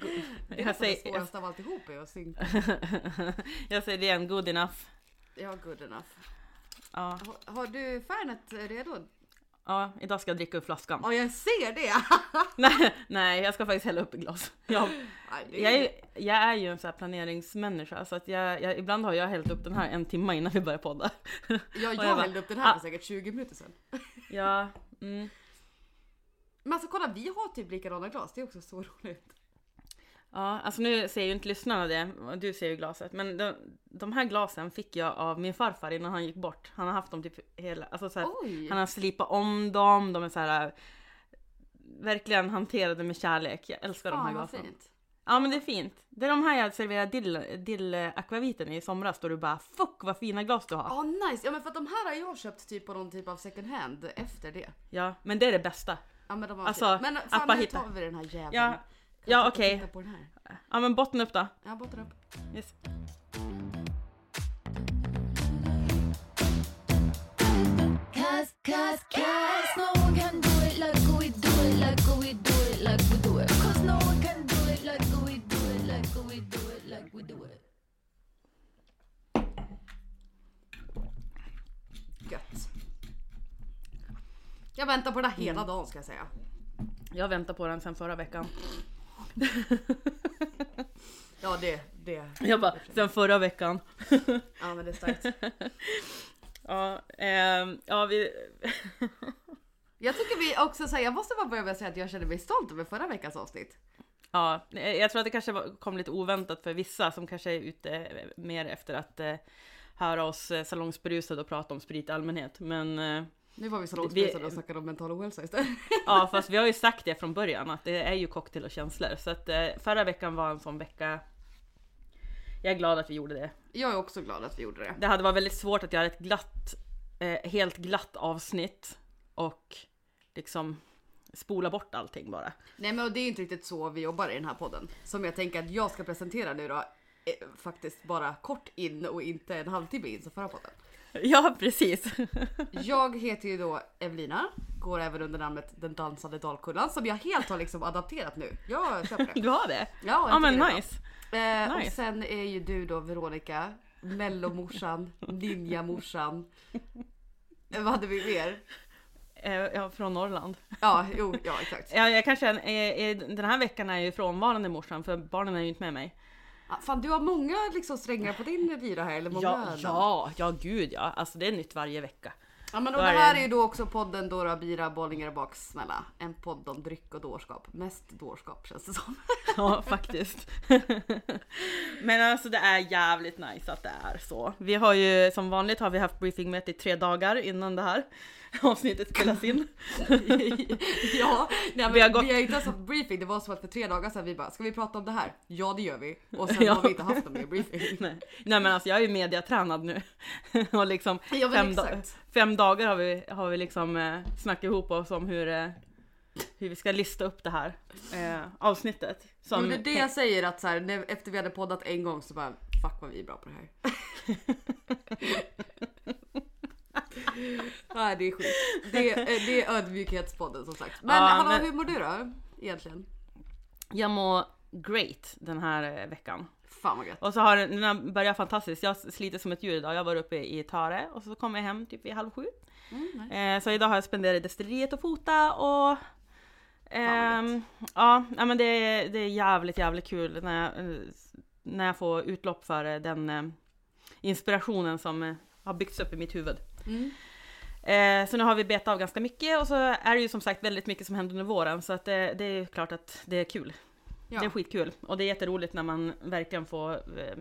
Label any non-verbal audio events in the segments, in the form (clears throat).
Det är Jag nästan det säger, svåraste av alltihop är att synka. (laughs) jag säger det igen, good enough. Ja, good enough. Ja, Har, har du Fernet redo? ja, idag ska jag dricka ur flaskan. Ja, jag ser det! (laughs) Nej, nej, jag ska faktiskt hälla upp i glas. (laughs) Jag, jag, är, jag är ju en sån här planeringsmänniska så att jag, jag, ibland har jag hällt upp den här en timme innan vi börjar podda. Ja, jag jag bara, hällde upp den här ah. för säkert 20 minuter sedan. Ja, mm. Men alltså kolla, vi har typ likadana glas. Det är också så roligt. Ja, alltså nu ser ju inte lyssnarna det, du ser ju glaset. Men de, de här glasen fick jag av min farfar innan han gick bort. Han har haft dem typ hela, alltså så här, han har slipat om dem, de är så här verkligen hanterade med kärlek. Jag älskar de här Fan vad glasen. fint. Ja men det är fint. Det är de här jag serverade dill, dill akvaviten i somras då du bara fuck vad fina glas du har. Ja, nice. Ja, men för att de här har jag köpt typ på någon typ av second hand efter det. Ja, men det är det bästa. Ja, men de var Alltså, fina. Men fan, nu tar vi den här jäveln. Ja, ja, okej. här? Ja men botten upp då. Ja, botten upp. Yes. Cause, cause, cause no one can do it like we do it, like we do it, like we do it. Cause no one can do it like we do it, like we do it, like we do it. Gött. Jag väntar på det hela dagen ska jag säga. Jag väntar på den sen förra veckan. (laughs) Ja, det, det. Jag bara, sen förra veckan. (laughs) Ja, men det är starkt. (laughs) Ja, ehm, ja vi... Jag tycker vi också säger, jag måste bara börja med att säga att jag känner mig stolt över förra veckans avsnitt. Ja, jag tror att det kanske kom lite oväntat för vissa som kanske är ute mer efter att eh, höra oss eh, salongsberusade och prata om sprit i allmänhet. Men eh, Nu var vi så långtspelsade och snackade om mental ohälsa istället. ja, (laughs) fast vi har ju sagt det från början att det är ju cocktail och känslor. Så att eh, förra veckan var en sån vecka. Jag är glad att vi gjorde det. Jag är också glad att vi gjorde det. Det hade varit väldigt svårt att göra ett glatt, eh, helt glatt avsnitt och liksom spola bort allting bara. Nej men och det är inte riktigt så vi jobbar i den här podden. Som jag tänker att jag ska presentera nu då. eh, Faktiskt bara kort in och inte en halvtimme in som förra podden. (laughs) Ja, precis. (laughs) Jag heter ju då Evelina, går även under namnet Den dansande dalkullan som jag helt har liksom adapterat nu. Jag köper det. Du har det? Ja, Ja men nice. Eh, Och Nice. sen är ju du då Veronica, mellomorsan, (laughs) ninjamorsan. Vad hade vi mer? Eh, Ja, från Norrland. Ja, jo, ja exakt. Ja, jag kanske, den här veckan är jag ju frånvarande morsan för barnen är ju inte med mig. Fan du har många liksom strängar på din lyra här eller många Ja, ja, ja gud ja. Alltså det är nytt varje vecka. Ja men och det är här är ju då också podden Dora Bira Bollingar och Baksmälla. En podd om dryck och dårskap. Mest dårskap känns det som. (laughs) Ja, faktiskt. (laughs) Men alltså det är jävligt nice att det är så. Vi har ju som vanligt har vi haft briefingmöte i tre dagar innan det här (laughs) avsnittet spelas in. (laughs) ja, nej, Vi vi har har, gått- inte ens haft briefing. Det var som att för tre dagar sedan vi bara, ska vi prata om det här? Ja det gör vi. Och sen (laughs) Ja. har vi inte haft någon mer briefing. Nej. Nej men alltså jag är ju mediatränad nu. Och liksom Ja, fem, da- fem dagar har vi, har vi liksom eh, snackat ihop oss om hur, eh, hur vi ska lista upp det här eh, avsnittet. Som, Men det är det jag säger att så här, när, efter vi hade poddat en gång så bara, fuck vad vi är bra på det här. Nej det är skit. Det, är- eh, det är ödmjukhetspodden som sagt. Men Ja, hallå men- hur mår du då? Egentligen? Jag mår great den här eh, veckan. Fan vad gött. Och så har den har börjat fantastiskt. Jag sliter som ett djur idag. Jag var uppe i Tare och så kom jag hem typ vid halv sju. Mm, nice. Eh, så idag har jag spenderat i destilleriet och fota och ehm, ja, ja, men det, är- det är jävligt, jävligt kul när jag, eh, när jag får utlopp för den inspirationen som har byggts upp i mitt huvud. Mm. Eh, så nu har vi betat av ganska mycket och så är det ju som sagt väldigt mycket som händer under våren så att det, det är klart att det är kul. Ja. Det är skitkul och det är jätteroligt när man verkligen får eh,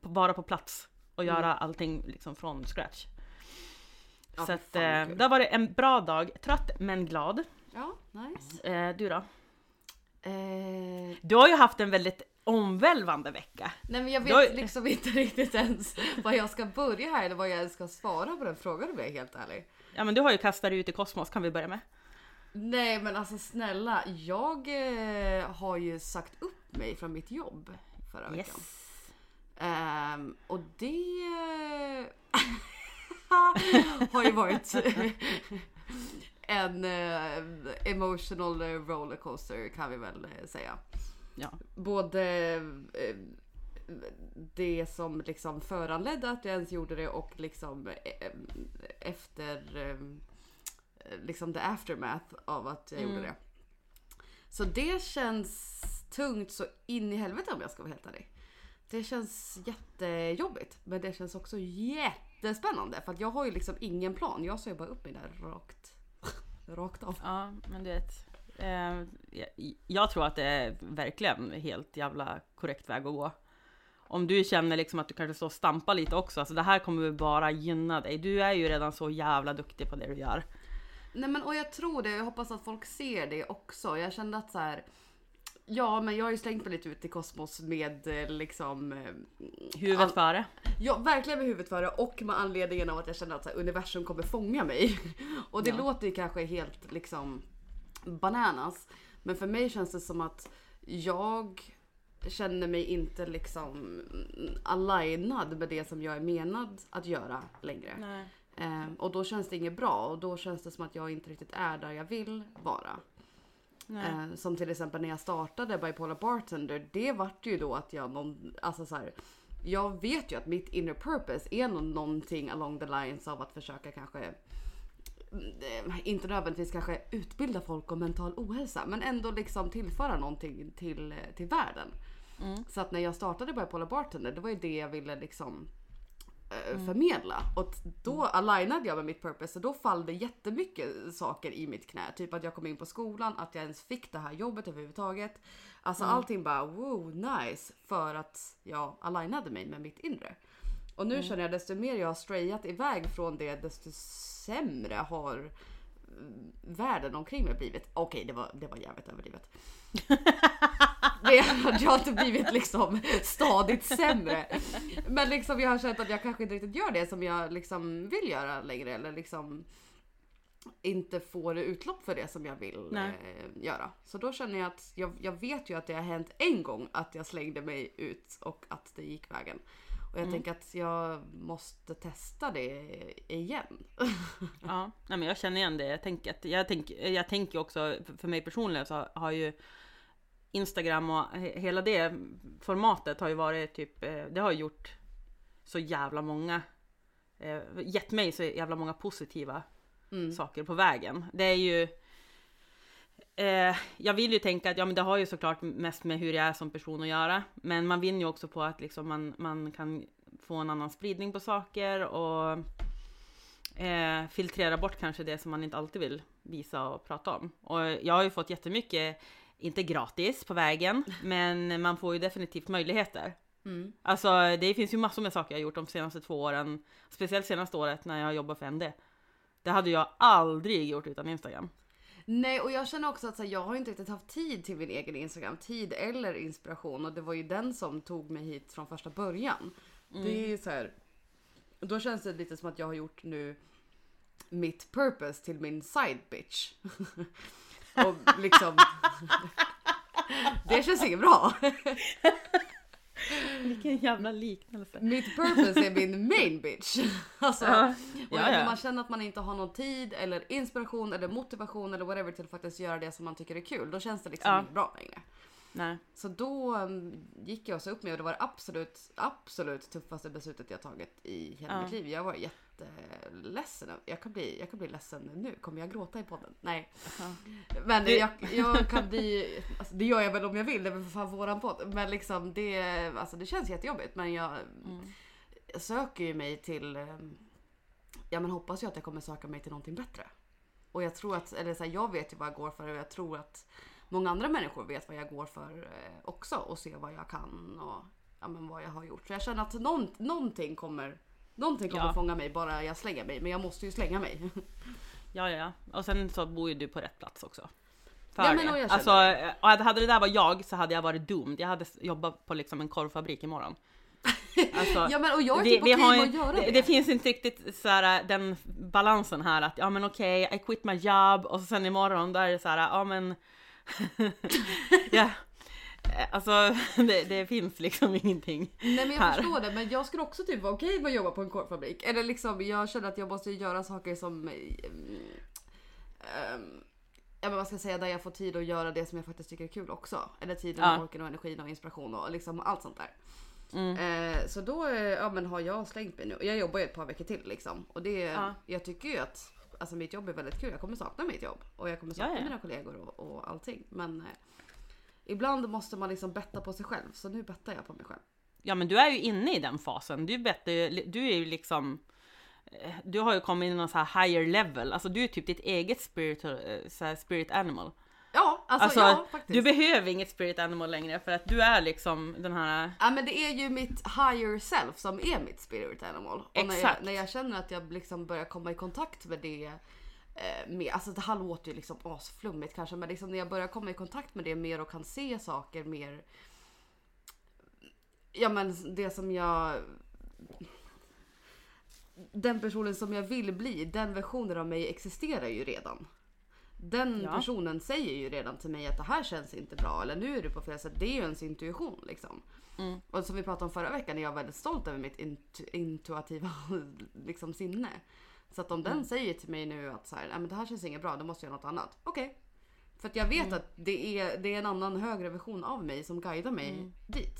vara på plats och Mm. göra allting liksom från scratch. Ja, så att eh, det har varit en bra dag, trött men glad. Ja, nice. Eh, du då? Eh, Du har ju haft en väldigt omvälvande vecka. nej men jag vet har- liksom inte (laughs) riktigt ens var jag ska börja här eller vad jag ens ska svara på den frågan om jag är helt ärlig. Ja men du har ju kastat dig ut i kosmos, kan vi börja med? Nej men alltså snälla, jag eh, har ju sagt upp mig från mitt jobb förra veckan. Yes. Ehm, och det (laughs) har ju varit en eh, emotional rollercoaster kan vi väl eh, säga. Ja. Både eh, det som liksom föranledde att jag ens gjorde det och liksom eh, efter eh, liksom the aftermath av att jag gjorde det. Så det känns tungt så in i helvete om jag ska vara helt ärlig. Det känns jättejobbigt men det känns också jättespännande för att jag har ju liksom ingen plan. Jag ser bara upp mig där rakt, (laughs) rakt av. Ja, men du vet. Eh, jag, tror att det är verkligen helt jävla korrekt väg att gå. Om du känner liksom att du kanske står och stampar lite också, alltså det här kommer bara gynna dig. Du är ju redan så jävla duktig på det du gör. Nej men och jag tror det, jag hoppas att folk ser det också. Jag kände att så här. Ja men jag har ju slängt mig lite ut i kosmos med eh, liksom eh, Huvudet All- före. Ja, verkligen med huvudet före och med anledningen av att jag känner att så här, universum kommer fånga mig. (laughs) Och det Ja. låter ju kanske helt liksom bananas. Men för mig känns det som att jag känner mig inte liksom alignad med det som jag är menad att göra längre. Eh, och då känns det inget bra och då känns det som att jag inte riktigt är där jag vill vara. Eh, som till exempel när jag startade Bipolar Bartender. Det vart ju då att jag någon, alltså så här, Jag vet ju att mitt inner purpose är nå- någonting along the lines av att försöka kanske inte nödvändigtvis kanske utbilda folk om mental ohälsa men ändå liksom tillföra någonting till, eh, till världen. Så att när jag startade Bipolar Bartender det var ju det jag ville liksom eh, förmedla. Och då alignade jag med mitt purpose så då fall det jättemycket saker i mitt knä. Typ att jag kom in på skolan, att jag ens fick det här jobbet överhuvudtaget. Alltså allting bara wow nice för att jag alignade mig med mitt inre. Och nu känner jag desto mer jag har strayat iväg från det desto sämre har mm, världen omkring mig blivit. Okej det var, det var jävligt överdrivet. (laughs) Det hade jag inte blivit liksom stadigt sämre. Men liksom jag har känt att jag kanske inte riktigt gör det som jag liksom vill göra längre eller liksom inte får utlopp för det som jag vill eh, göra. Så då känner jag att jag, jag vet ju att det har hänt en gång att jag slängde mig ut och att det gick vägen. Och jag tänker att jag måste testa det igen. (laughs) Ja, nej, men jag känner igen det jag tänket. Jag, tänk, jag tänker också, för- mig personligen så har ju Instagram och he- hela det formatet har ju varit typ, eh, det har gjort så jävla många, eh, gett mig så jävla många positiva Mm. saker på vägen. Det är ju Eh, jag vill ju tänka att ja, men det har ju såklart mest med hur jag är som person att göra. Men man vinner ju också på att liksom man, man kan få en annan spridning på saker och eh, filtrera bort kanske det som man inte alltid vill visa och prata om. Och jag har ju fått jättemycket, inte gratis på vägen, (laughs) men man får ju definitivt möjligheter. Mm. Alltså det finns ju massor med saker jag har gjort de senaste två åren, speciellt senaste året när jag jobbar för MD. Det hade jag aldrig gjort utan Instagram. Nej och jag känner också att här, jag har inte riktigt haft tid till min egen Instagram. Tid eller inspiration och det var ju den som tog mig hit från första början. Det är ju så här. Då känns det lite som att jag har gjort nu mitt purpose till min side bitch. (laughs) och liksom. (laughs) det känns inget bra. (laughs) Vilken jävla liknelse. Mitt purpose är min main bitch. (laughs) Alltså, Ja. och Ja, när ja. man känner att man inte har någon tid eller inspiration eller motivation eller whatever till att faktiskt göra det som man tycker är kul. Då känns det liksom Ja. inte bra längre. Nej. Så då um, gick jag och sa upp mig och det var det absolut, absolut tuffaste beslutet jag tagit i hela Ja. mitt liv. Jag var jätteledsen. Jag kan, bli, jag kan bli ledsen nu. Kommer jag gråta i podden? Nej. Ja. Men Det- jag, jag kan bli, alltså det gör jag väl om jag vill, det är väl för fan våran podd. Men liksom det, alltså det känns jättejobbigt men jag, Mm. jag söker ju mig till, um, ja men hoppas ju att jag kommer söka mig till någonting bättre. Och jag tror att, eller så här, jag vet ju vad jag går för och jag tror att många andra människor vet vad jag går för eh, också och ser vad jag kan och ja, men vad jag har gjort. Så jag känner att någon, någonting kommer, någonting kommer Ja. fånga mig bara jag slänger mig. Men jag måste ju slänga mig. Ja, ja, ja. Och sen så bor ju du på rätt plats också. För Ja, men det. och jag alltså, känner eh, och hade det där var jag så hade jag varit doomed. Jag hade s- jobbat på liksom en korvfabrik imorgon. (laughs) Alltså, Ja men och jag är typ okej med att göra det, det. det finns inte riktigt så här, den balansen här att ja men okej, I quit my job och sen imorgon där är det så här, ja men (laughs) ja. Eh, Alltså (laughs) det, det finns liksom (laughs) ingenting. Nej men jag här. förstår det men jag skulle också typ vara okej med att jobba på en korvfabrik. Eller liksom jag känner att jag måste göra saker som ehm, ja men vad ska jag säga, där jag får tid att göra det som jag faktiskt tycker är kul också. Eller tiden, Ja. orken och energin och inspiration och liksom allt sånt där. Mm. Eh, så då eh, ja, men har jag slängt mig nu. Jag jobbar ju ett par veckor till liksom. Och det, Ja. jag tycker ju att alltså, mitt jobb är väldigt kul. Jag kommer sakna mitt jobb. Och jag kommer sakna Ja, mina kollegor och, och allting. Men ibland måste man liksom betta på sig själv. Så nu bettar jag på mig själv. Ja men du är ju inne i den fasen. Du, bettar du är ju liksom eh, du har ju kommit in i någon så här higher level, alltså du är typ ditt eget spirit, eh, så spirit animal. Ja, alltså, Alltså, ja faktiskt. du behöver inget spirit animal längre för att du är liksom den här... Ja men det är ju mitt higher self som är mitt spirit animal. Och när jag, Exakt. när jag känner att jag liksom börjar komma i kontakt med det med, alltså det här låter ju liksom asflummigt kanske men liksom när jag börjar komma i kontakt med det mer och kan se saker mer Ja men det som jag Den personen som jag vill bli, den versionen av mig existerar ju redan. Den Ja. personen säger ju redan till mig att det här känns inte bra eller nu är du på fel sätt. Det är ju ens intuition liksom. Mm. Och som vi pratade om förra veckan är jag väldigt stolt över mitt intu- intuitiva (laughs) liksom, sinne. Så att om Mm. den säger till mig nu att så här, Nej, men det här känns inget bra, då måste jag göra något annat. Okej. För att jag vet att det är, det är en annan högre version av mig som guidar mig dit.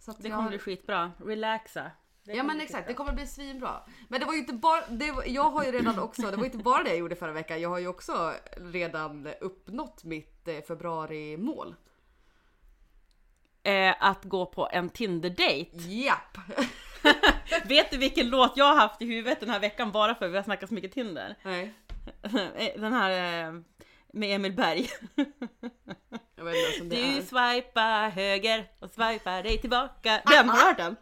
Så att Mm. Det jag- kommer bli skitbra. Relaxa. Det Ja men exakt, det kommer bli svinbra. Men det var ju inte bara, det var, jag har ju redan (clears throat) också, det var inte bara det jag gjorde förra veckan, jag har ju också redan uppnått mitt eh, februari-mål. Eh, att gå på en Tinder-date. Japp! (laughs) Vet du vilken låt jag har haft i huvudet den här veckan bara för att vi har snackat så mycket Tinder? Nej, (laughs) Den här eh, med Emil Berg. (laughs) jag vet inte om det Du är. swipar höger och swipar dig tillbaka. Den, har du hört den?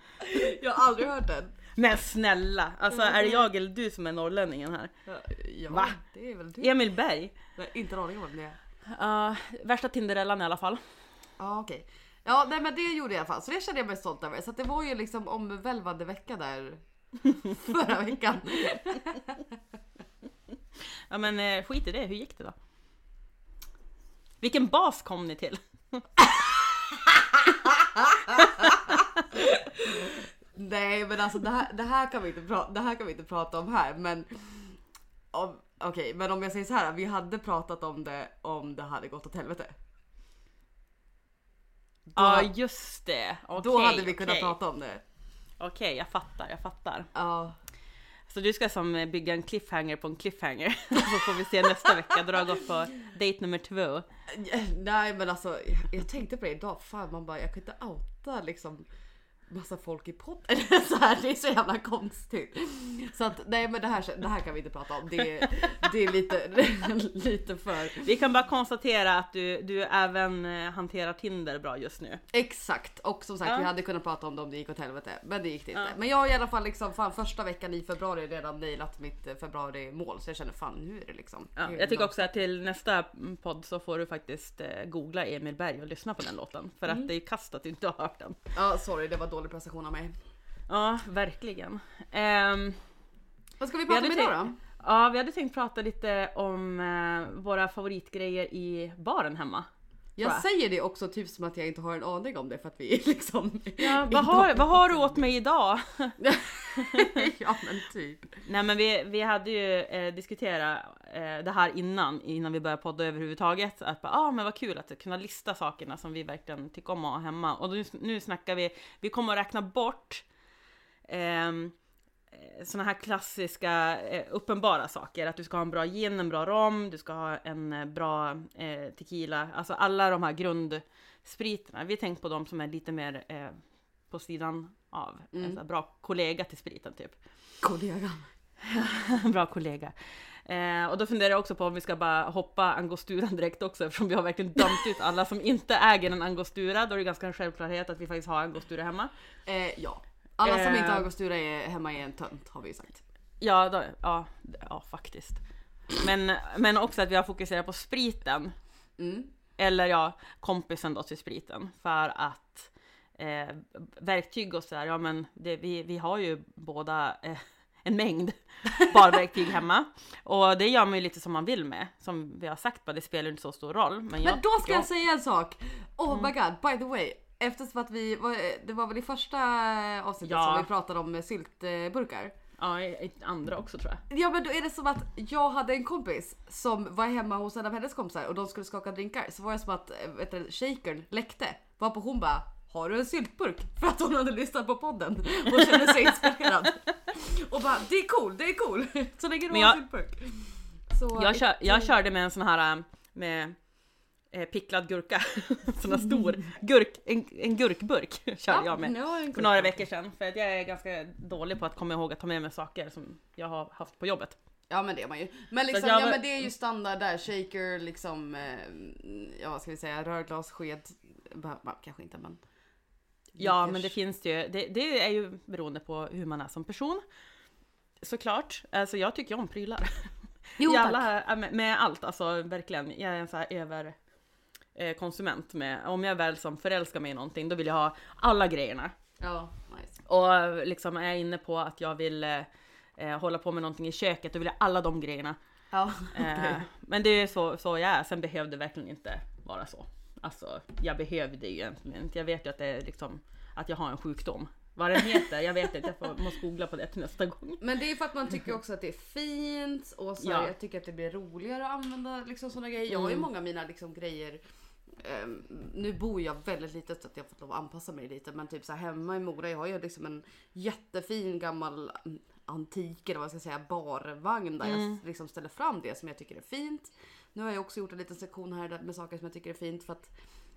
Jag har aldrig hört den. Men snälla, alltså är det jag eller du som är norrlänningen här? Ja, Va? det är väl du. Emil Berg? Nej, inte en aning om vem det är. Ja, värsta Tinderellan i alla fall. Ja okej. Ja nej men det gjorde jag i alla fall, så det kände jag mig stolt över. Så att det var ju liksom omvälvande vecka där (laughs) förra veckan. (laughs) Ja men eh, skit i det, hur gick det då? Vilken bas kom ni till? (laughs) Nej men alltså det här, det här, kan, vi inte prata, det här kan vi inte prata om här men om, Okej men om jag säger så här, vi hade pratat om det om det hade gått åt helvete. Ja just det, okej. då hade vi kunnat okej. prata om det. Okej, jag fattar, jag fattar. Ja. Så du ska som eh, bygga en cliffhanger på en cliffhanger. (laughs) Så får vi se nästa vecka då har gått på date nummer två. Nej men alltså jag, jag tänkte på det idag, fan man bara jag kan inte outa liksom massa folk i podden. (laughs) Så här, det är så jävla konstigt. Så att nej men det här, det här kan vi inte prata om. Det, är- det är lite, (laughs) lite för... Vi kan bara konstatera att du, du även eh, hanterar Tinder bra just nu. Exakt och som sagt Ja. vi hade kunnat prata om det om det gick åt helvete. Men det gick det inte. Ja. Men jag har i alla fall liksom fan första veckan i februari redan nailat mitt eh, februari mål så jag känner fan nu är det liksom. Ja, jag tycker också att till nästa podd så får du faktiskt eh, googla Emil Berg och lyssna på den låten. För att det är kast att du inte har hört den. Ja sorry det var dålig prestation av mig. Ja, verkligen. Ehm, Vad ska vi prata om idag då? ja, vi hade tänkt prata lite om eh, våra favoritgrejer i baren hemma. Jag säger det också typ som att jag inte har en aning om det för att vi är (laughs) liksom... Ja, inte vad, har, vad har du åt mig idag? (laughs) (laughs) ja men typ. Nej men vi, vi hade ju eh, diskuterat eh, det här innan, innan vi började podda överhuvudtaget. Att bara, ah, men vad kul att kunna lista sakerna som vi verkligen tycker om att ha hemma. Och nu, nu snackar vi, vi kommer att räkna bort ehm, sådana här klassiska eh, uppenbara saker. Att du ska ha en bra gin, en bra rom, du ska ha en eh, bra eh, tequila. Alltså alla de här grundspriterna. Vi tänkt på de som är lite mer eh, på sidan av. En sån här bra kollega till spriten typ. Kollega. En (laughs) bra kollega. Eh, och då funderar jag också på om vi ska bara hoppa angosturan direkt också eftersom vi har verkligen dömt ut alla som inte äger en angostura. Då är det ganska en självklarhet att vi faktiskt har angostura hemma. Eh, ja. Alla som Eh. inte har angostura är hemma är en tönt har vi ju sagt. Ja, då, ja, ja faktiskt. Men, men också att vi har fokuserat på spriten. Mm. Eller ja, kompisen då till spriten. För att eh, verktyg och sådär, ja men det, vi, vi har ju båda eh, en mängd (laughs) barverktyg hemma. Och det gör man ju lite som man vill med. Som vi har sagt, bara, det spelar inte så stor roll. Men, Men då ska jag, jag säga en sak. Oh Mm. my god, by the way. Eftersom att vi, det var väl i första avsnittet Ja. som vi pratade om syltburkar. Ja, i, andra också tror jag. Ja men då är det som att jag hade en kompis som var hemma hos en av hennes kompisar och de skulle skaka drinkar. Så var det som att eh, vet du, shakern läckte. Varpå hon bara har du en syltburk? (laughs) För att hon hade lyssnat på podden och kände sig inspirerad. Och bara det är cool, det är cool. (laughs) Så länge du har en syltburk. Så, Jag, kör, jag körde med en sån här äh, med eh, picklad gurka. (laughs) sån här stor gurk, en, en gurkburk (laughs) körde jag med. har jag en För några veckor sedan. För att jag är ganska dålig på att komma ihåg att ta med mig saker som jag har haft på jobbet. Ja men det är man ju. Men, liksom, jag ja, men det är ju standard där. Shaker, liksom, eh, ja vad ska vi säga, rörglas, sked. Behöver man kanske inte men. Ja, men det finns ju. Det, det är ju beroende på hur man är som person. Såklart. Alltså jag tycker om prylar. Jo, I alla, med, med allt, alltså verkligen. Jag är en så här över konsument med, om jag väl som förälskar mig i någonting, då vill jag ha alla grejerna. Ja, nice. Och liksom är jag inne på att jag vill eh, eh, hålla på med någonting i köket, då vill jag alla de grejerna. Ja, Eh, (laughs) okej. Men det är så, så jag är, sen behövde det verkligen inte vara så. Alltså, jag behövde ju egentligen inte. Jag vet ju att det är liksom, att jag har en sjukdom. Vad den heter, jag vet inte, jag får, måste googla på det till nästa gång. Men det är för att man tycker också att det är fint och så Ja. jag tycker att det blir roligare att använda liksom sådana grejer. Jag har ju Mm. många av mina liksom grejer ehm, nu bor jag väldigt litet så att jag har fått lov att anpassa mig lite men typ så här hemma i Mora jag har ju liksom en jättefin gammal mm, antik eller vad jag ska säga barvagn där Mm. jag liksom ställer fram det som jag tycker är fint. Nu har jag också gjort en liten sektion här med saker som jag tycker är fint för att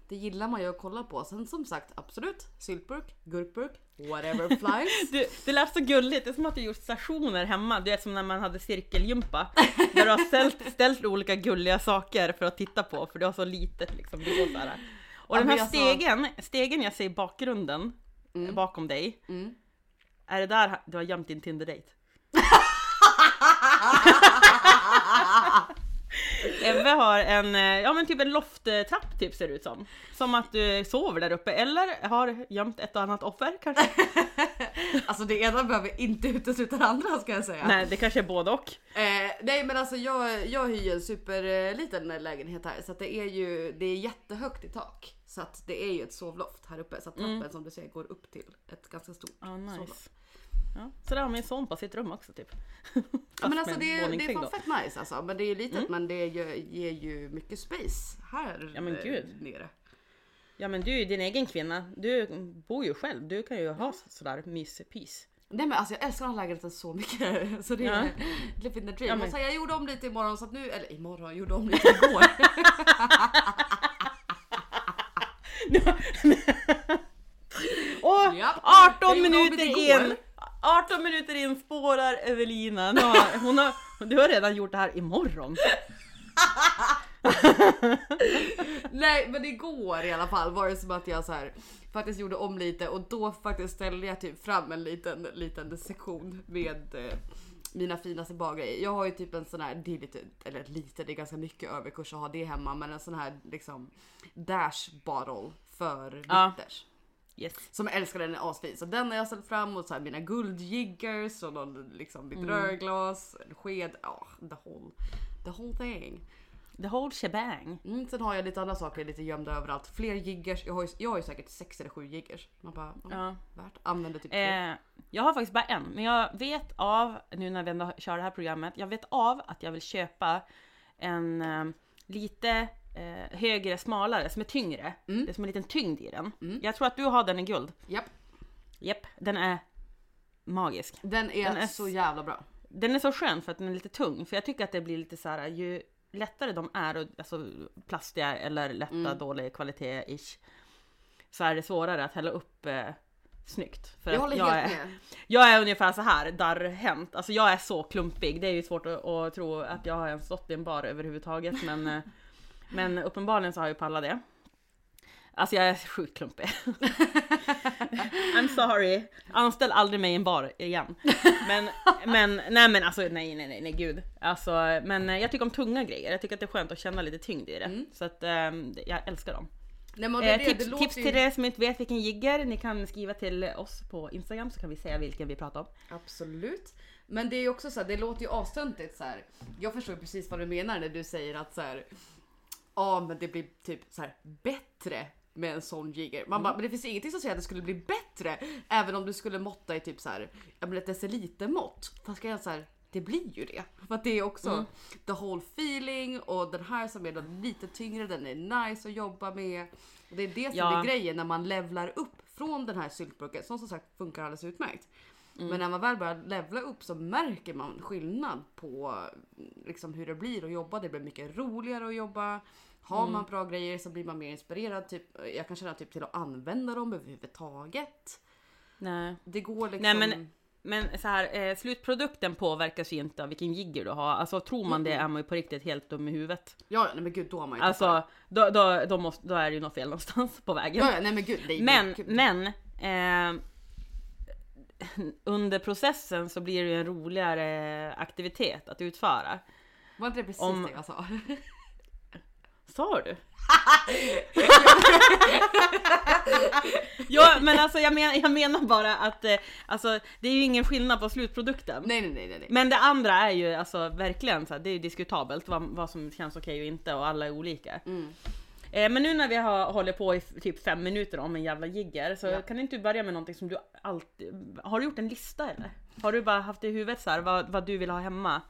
det gillar man ju att kolla på. Sen som sagt absolut syltburk, gurkburk, whatever flies. (laughs) Du, det lät så gulligt, det är som att du gjort stationer hemma. Du vet som när man hade cirkelgympa. Där du har ställt, (laughs) ställt olika gulliga saker för att titta på, för du har så litet liksom. Du går så här. Och Ja, den här stegen, stegen jag ser i bakgrunden, Mm. bakom dig. Mm. Är det där du har gömt din Tinder-date? (laughs) Ebbe har en, eh, ja men typ en lofttrapp typ ser det ut som. Som att du sover där uppe eller har gömt ett och annat offer kanske? (laughs) Alltså det ena behöver inte utesluta det andra ska jag säga. Nej det kanske är både och. Eh, nej men alltså jag, jag hyr en superliten lägenhet här så att det är ju det är jättehögt i tak. Så att det är ju ett sovloft här uppe så att trappen Mm. som du ser går upp till ett ganska stort Ja nice. sovloft. Ja, så där har min son på sitt rum också typ. Ja, men alltså det, är- det är fan fett nice alltså. Men det är ju litet men det ger, ger ju mycket space här Ja, men eh, gud. nere. Ja men du är ju din egen kvinna, du bor ju själv, du kan ju ha sådär myspys. Nej men alltså jag älskar den här lägenheten så mycket. (laughs) Så det är Ja. (laughs) living the dream. Ja, men- så här, jag gjorde om lite imorgon så att nu, eller imorgon, jag gjorde om lite igår. (laughs) Japp, 18 jag gjorde om minuter in! 18 minuter in spårar Evelina. Nu har, hon har, du har redan gjort det här imorgon. (laughs) Nej men igår i alla fall var det som att jag så här faktiskt gjorde om lite och då faktiskt ställde jag typ fram en liten, liten sektion med eh, mina finaste bargrejer. Jag har ju typ en sån här, det är lite, eller lite, det är ganska mycket överkurs att ha det hemma men en sån här liksom dash bottle för Ja. Yes. Som älskar, den är asfin. Så den har jag ställt fram och så här mina guldjiggers och någon liksom mitt Mm. rörglas, en sked, ja the whole, the whole thing. The whole shebang. Mm, sen har jag lite andra saker lite gömda överallt. Fler jiggers. Jag har ju, jag har ju säkert sex eller sju jiggers. Man bara, ja. Ja. värt. Använder typ. Eh, jag har faktiskt bara en, men jag vet av, nu när vi ändå kör det här programmet, jag vet av att jag vill köpa en eh, lite eh, högre, smalare, som är tyngre. Mm. Det är som en liten tyngd i den. Mm. Jag tror att du har den i guld. Japp. Japp, den är magisk. Den är, Den är så jävla bra. Den är så skön för att den är lite tung, för jag tycker att det blir lite så här ju lättare de är, och, alltså plastiga eller lätta, Mm. dålig kvalitet-ish, så är det svårare att hälla upp eh, snyggt. För jag håller jag helt är, med. (laughs) jag är ungefär så här darrhänt, alltså jag är så klumpig. Det är ju svårt att, att tro att jag har ens stått i en bar överhuvudtaget, men, eh, men uppenbarligen så har ju Palla det. Alltså jag är sjukt klumpig. (laughs) I'm sorry. Anställ aldrig mig i en bar igen. Men, men, nej men alltså nej nej nej, nej gud. Alltså, men jag tycker om tunga grejer. Jag tycker att det är skönt att känna lite tyngd i det. Mm. Så att ehm, jag älskar dem. Nej, det, Eh, det, tips det tips till er som inte vet vilken jigger, ni kan skriva till oss på Instagram så kan vi säga vilken vi pratar om. Absolut. Men det är ju också så här, det låter ju astöntigt så här. Jag förstår precis vad du menar när du säger att så här. Ja men det blir typ så här bättre med en sån jigger. Man bara, men det finns ingenting som säger att det skulle bli bättre även om du skulle måtta i typ så här, ja men ett decilitermått. Fast jag så här, det blir ju det. För att det är också the whole feeling och den här som är lite tyngre, den är nice att jobba med. Och det är det som Ja. är grejen när man levlar upp från den här syltburken som som sagt funkar alldeles utmärkt. Men när man väl börjar levla upp så märker man skillnad på liksom hur det blir att jobba. Det blir mycket roligare att jobba. Har man bra grejer så blir man mer inspirerad. Typ, jag kan känna typ till att använda dem överhuvudtaget. Nej. Det går liksom... Nej, men- Men så här, eh, slutprodukten påverkas ju inte av vilken jigger du har. Alltså tror man det är man ju på riktigt helt dum i huvudet. Ja, nej men gud då har man ju Alltså då, då, då, måste, då är det ju något fel någonstans på vägen. Ja, nej men gud. Nej, Men, gud. men eh, under processen så blir det ju en roligare aktivitet att utföra. Var inte det precis om- det jag sa? Sa du? (laughs) ja men alltså jag, men, jag menar bara att eh, alltså, det är ju ingen skillnad på slutprodukten. nej, nej, nej, nej. Men det andra är ju alltså verkligen så här, det är ju diskutabelt vad, vad som känns okej och inte och alla är olika. Mm. Eh, men nu när vi har hållit på i typ fem minuter om en jävla jigger så Ja. kan inte du börja med någonting som du alltid... Har du gjort en lista eller? Har du bara haft i huvudet så här, vad, vad du vill ha hemma?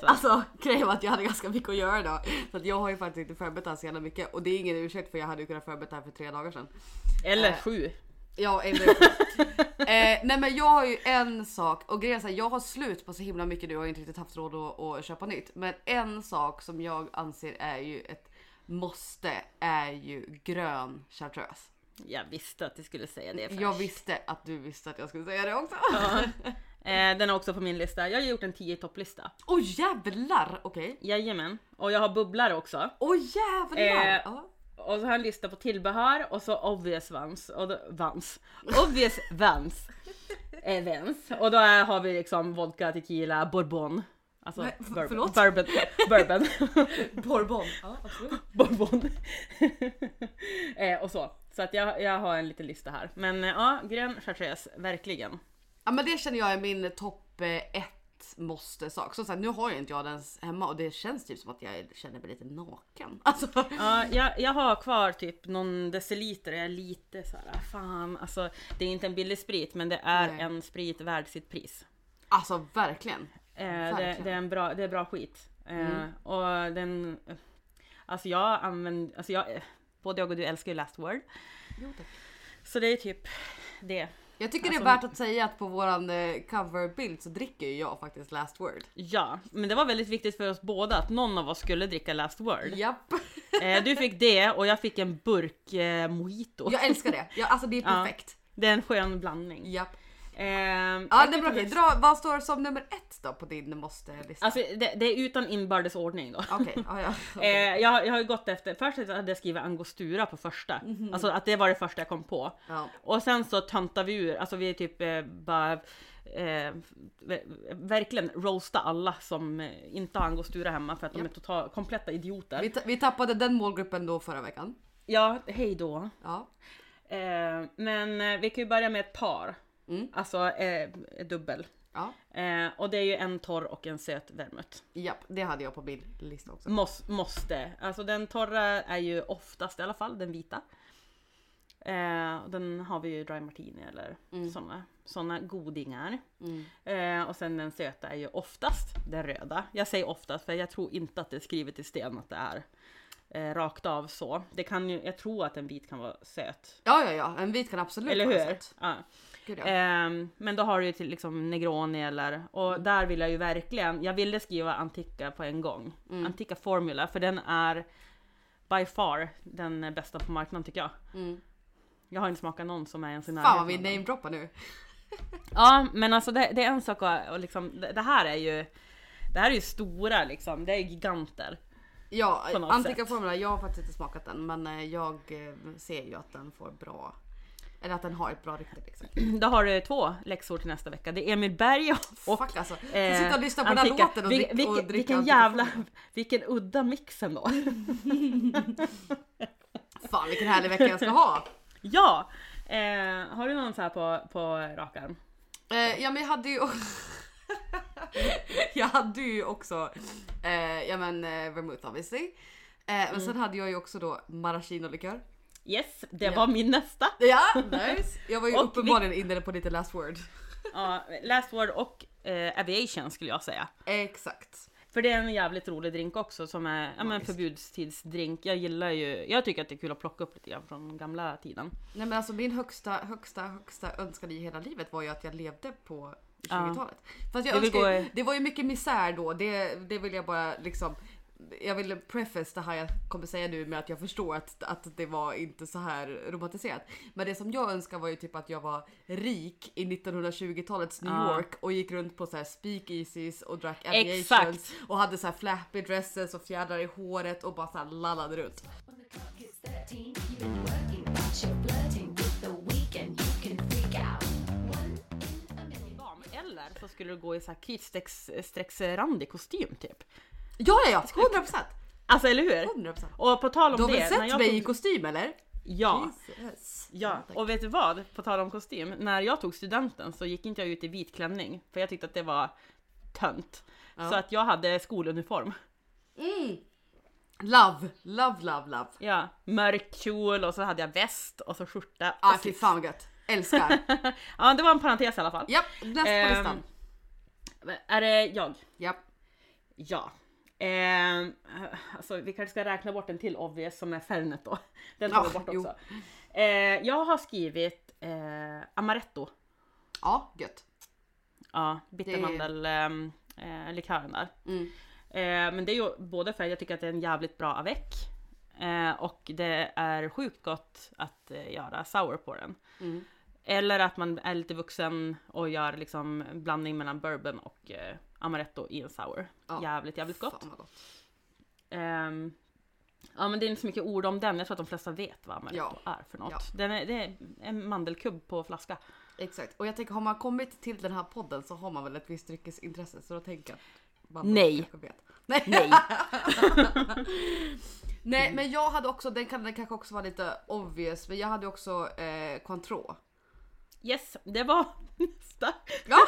Så. (laughs) Alltså grejen var att jag hade ganska mycket att göra idag. Så att jag har ju faktiskt inte förberett det här så jävla mycket. Och det är ingen ursäkt för jag hade ju kunnat förberett det här för tre dagar sedan. Eller Eh, sju. Ja, eller (laughs) eh, Nej men jag har ju en sak och grejen är jag har slut på så himla mycket nu och har inte riktigt haft råd att, att köpa nytt. Men en sak som jag anser är ju ett måste är ju grön chartreuse. Jag visste att du skulle säga det först. Jag visste att du visste att jag skulle säga det också. Ja. (laughs) Eh, den är också på min lista. Jag har gjort en 10 topplista. Åh jävlar! Okej. Jajamän. Och jag har bubblare också. Åh jävlar! Eh, Ja. Och så har jag en lista på tillbehör och så obvious vans. Och då, vans. Obvious vans. (laughs) Eh, vans. Och då är, har vi liksom vodka, tequila, bourbon. Alltså Nej, bourbon. förlåt? Bourbon. (laughs) bourbon. Bourbon. Ja, absolut. bourbon. (laughs) eh, och så. Så att jag, jag har en liten lista här. Men eh, ja, grön chartreuse, verkligen. Ja men det känner jag är min topp eh, ett måste sak. Så, så här, nu har ju inte jag den ens hemma och det känns typ som att jag känner mig lite naken. (laughs) Alltså, Ja, jag, jag har kvar typ någon deciliter, jag är lite så här, fan alltså det är inte en billig sprit men det är Nej. en sprit värd sitt pris. alltså verkligen. Eh, det, det, är en bra, det är bra skit. Eh, Mm. Och den, alltså jag använder, alltså jag, både jag och du älskar ju Last Word. Jo, tack. Så det är typ det. Jag tycker Alltså- det är värt att säga att på våran eh, coverbild så dricker ju jag faktiskt last word. Ja, men det var väldigt viktigt för oss båda att någon av oss skulle dricka Last Word. Japp. Eh, du fick det och jag fick en burk eh, mojito. Jag älskar det. Ja, alltså det är Ja. perfekt. Det är en skön blandning. Japp. Eh, Ja, det är bra. Okej, dra, vad står som nummer ett då på din måste-lista? Alltså det, det är utan inbördes ordning då. Okej, ja, ja. (laughs) Eh, okej. jag, jag har ju gått efter, först hade jag skrivit angostura på första. Mhm. Alltså att det var det första jag kom på. ja. Och sen så töntar vi ur, alltså vi är typ eh, bara eh, ver- verkligen roasta alla som eh, inte har angostura hemma för att de Japp. är total, kompletta idioter. Vi, vi tappade den målgruppen då förra veckan. Ja, hej då. Ja. Eh, men eh, vi kan ju börja med ett par. Mm. Alltså eh, dubbel. Ja. Eh, och det är ju en torr och en söt vermouth. Japp, det hade jag på min lista också. Mås, måste. Alltså den torra är ju oftast i alla fall den vita. Eh, och den har vi ju dry martini eller Mm. såna, såna godingar. Mm. Eh, och sen den söta är ju oftast den röda. Jag säger oftast för jag tror inte att det är skrivet i sten att det är eh, rakt av så. Det kan ju, jag tror att en vit kan vara söt. Ja, ja, ja. En vit kan absolut Eller vara hur? söt. Ja. Gud, ja. Ehm, men då har du ju till liksom Negroni eller, och Mm. där vill jag ju verkligen, jag ville skriva Antica på en gång. Mm. Antica Formula, för den är by far den bästa på marknaden tycker jag. Mm. Jag har inte smakat någon som är ens i Fan vad vi närheten namedroppar nu. (laughs) Ja, men alltså det, det är en sak att, och liksom, det, det här är ju, det här är ju stora liksom, det är giganter. Ja, Antika sätt. Formula, jag har faktiskt inte smakat den men eh, jag eh, ser ju att den får bra, eller att den har ett bra rykte liksom. (clears throat) Då har du två läxor till nästa vecka. Det är Emil Berg och Fuck alltså. eh, sitta och lyssna på den här låten och, Vil- drick, och vilken, dricka vilken Antika jävla, vilken udda mix ändå. (laughs) Fan vilken härlig vecka jag ska ha. Ja! Eh, har du någon så här på, på rak arm? Eh, ja men jag hade ju (laughs) Jag hade ju också eh, ja men eh, vermouth obviously. Eh, men Mm. sen hade jag ju också då maraschino-likör. Yes, det Ja. var min nästa. Ja, (laughs) nice. Jag var ju uppenbarligen inne på lite last word. (laughs) Ja, last word och eh, aviation skulle jag säga. Exakt. För det är en jävligt rolig drink också som är ja, men förbudstidsdrink. Jag gillar ju, jag tycker att det är kul att plocka upp lite grann från gamla tiden. Nej men alltså min högsta, högsta, högsta önskan i hela livet var ju att jag levde på Ja. 20-talet. Fast jag vill önskar, ju- det var ju mycket misär då, det, det vill jag bara liksom jag vill preface det här jag kommer säga nu med att jag förstår att, att det var inte så här romantiserat. Men det som jag önskar var ju typ att jag var rik i 1920-talets New Ja. York och gick runt på så här speakeasies och drack aviations och hade så här flappy dresses och fjädrar i håret och bara så här lallade runt. When the clock hits 13, you've been working, but you're flirting with the weekend. You can freak out. One in a million. Dam. Eller så skulle du gå i så här kritstrecksrandig kostym typ. Ja ja ja, 100%! Alltså eller hur? 100%. Och på tal om Du har det. väl när sett jag mig tog- i kostym eller? Ja. Jesus. Ja, och vet du vad? På tal om kostym. När jag tog studenten så gick inte jag ut i vit klänning. För jag tyckte att det var tönt. Ja. Så att jag hade skoluniform. Mm. Love, love, love, love. Ja, mörk kjol och så hade jag väst och så skjorta. Ah fy fan vad gött. Älskar. (laughs) Ja, det var en parentes i alla fall. Japp, näst på Ehm, listan. Är det jag? Japp. Ja. Ehm, alltså vi kanske ska räkna bort en till obvious som är Fernet då. Den tar Ja, vi bort jo. också. Eh, jag har skrivit eh, amaretto. Ja, gött. Ja, bittermandel ehm, eh, där. Mm. Eh, men det är ju både för att jag tycker att det är en jävligt bra avec. Eh, och det är sjukt gott att eh, göra sour på den. Mm. Eller att man är lite vuxen och gör liksom blandning mellan bourbon och eh, amaretto i en sour. Ja. Jävligt, jävligt gott. Fan vad gott. Ehm, ja men det är inte så mycket ord om den. Jag tror att de flesta vet vad amaretto Ja. är för något. Ja. Den är, det är en mandelkubb på flaska. Exakt. Och jag tänker har man kommit till den här podden så har man väl ett visst dryckesintresse så då tänker jag Nej. Nej. Nej! (laughs) Nej men jag hade också, den kan den kanske också vara lite obvious men jag hade också eh, Cointreau. Yes, det var (laughs) nästa. Ja. (laughs)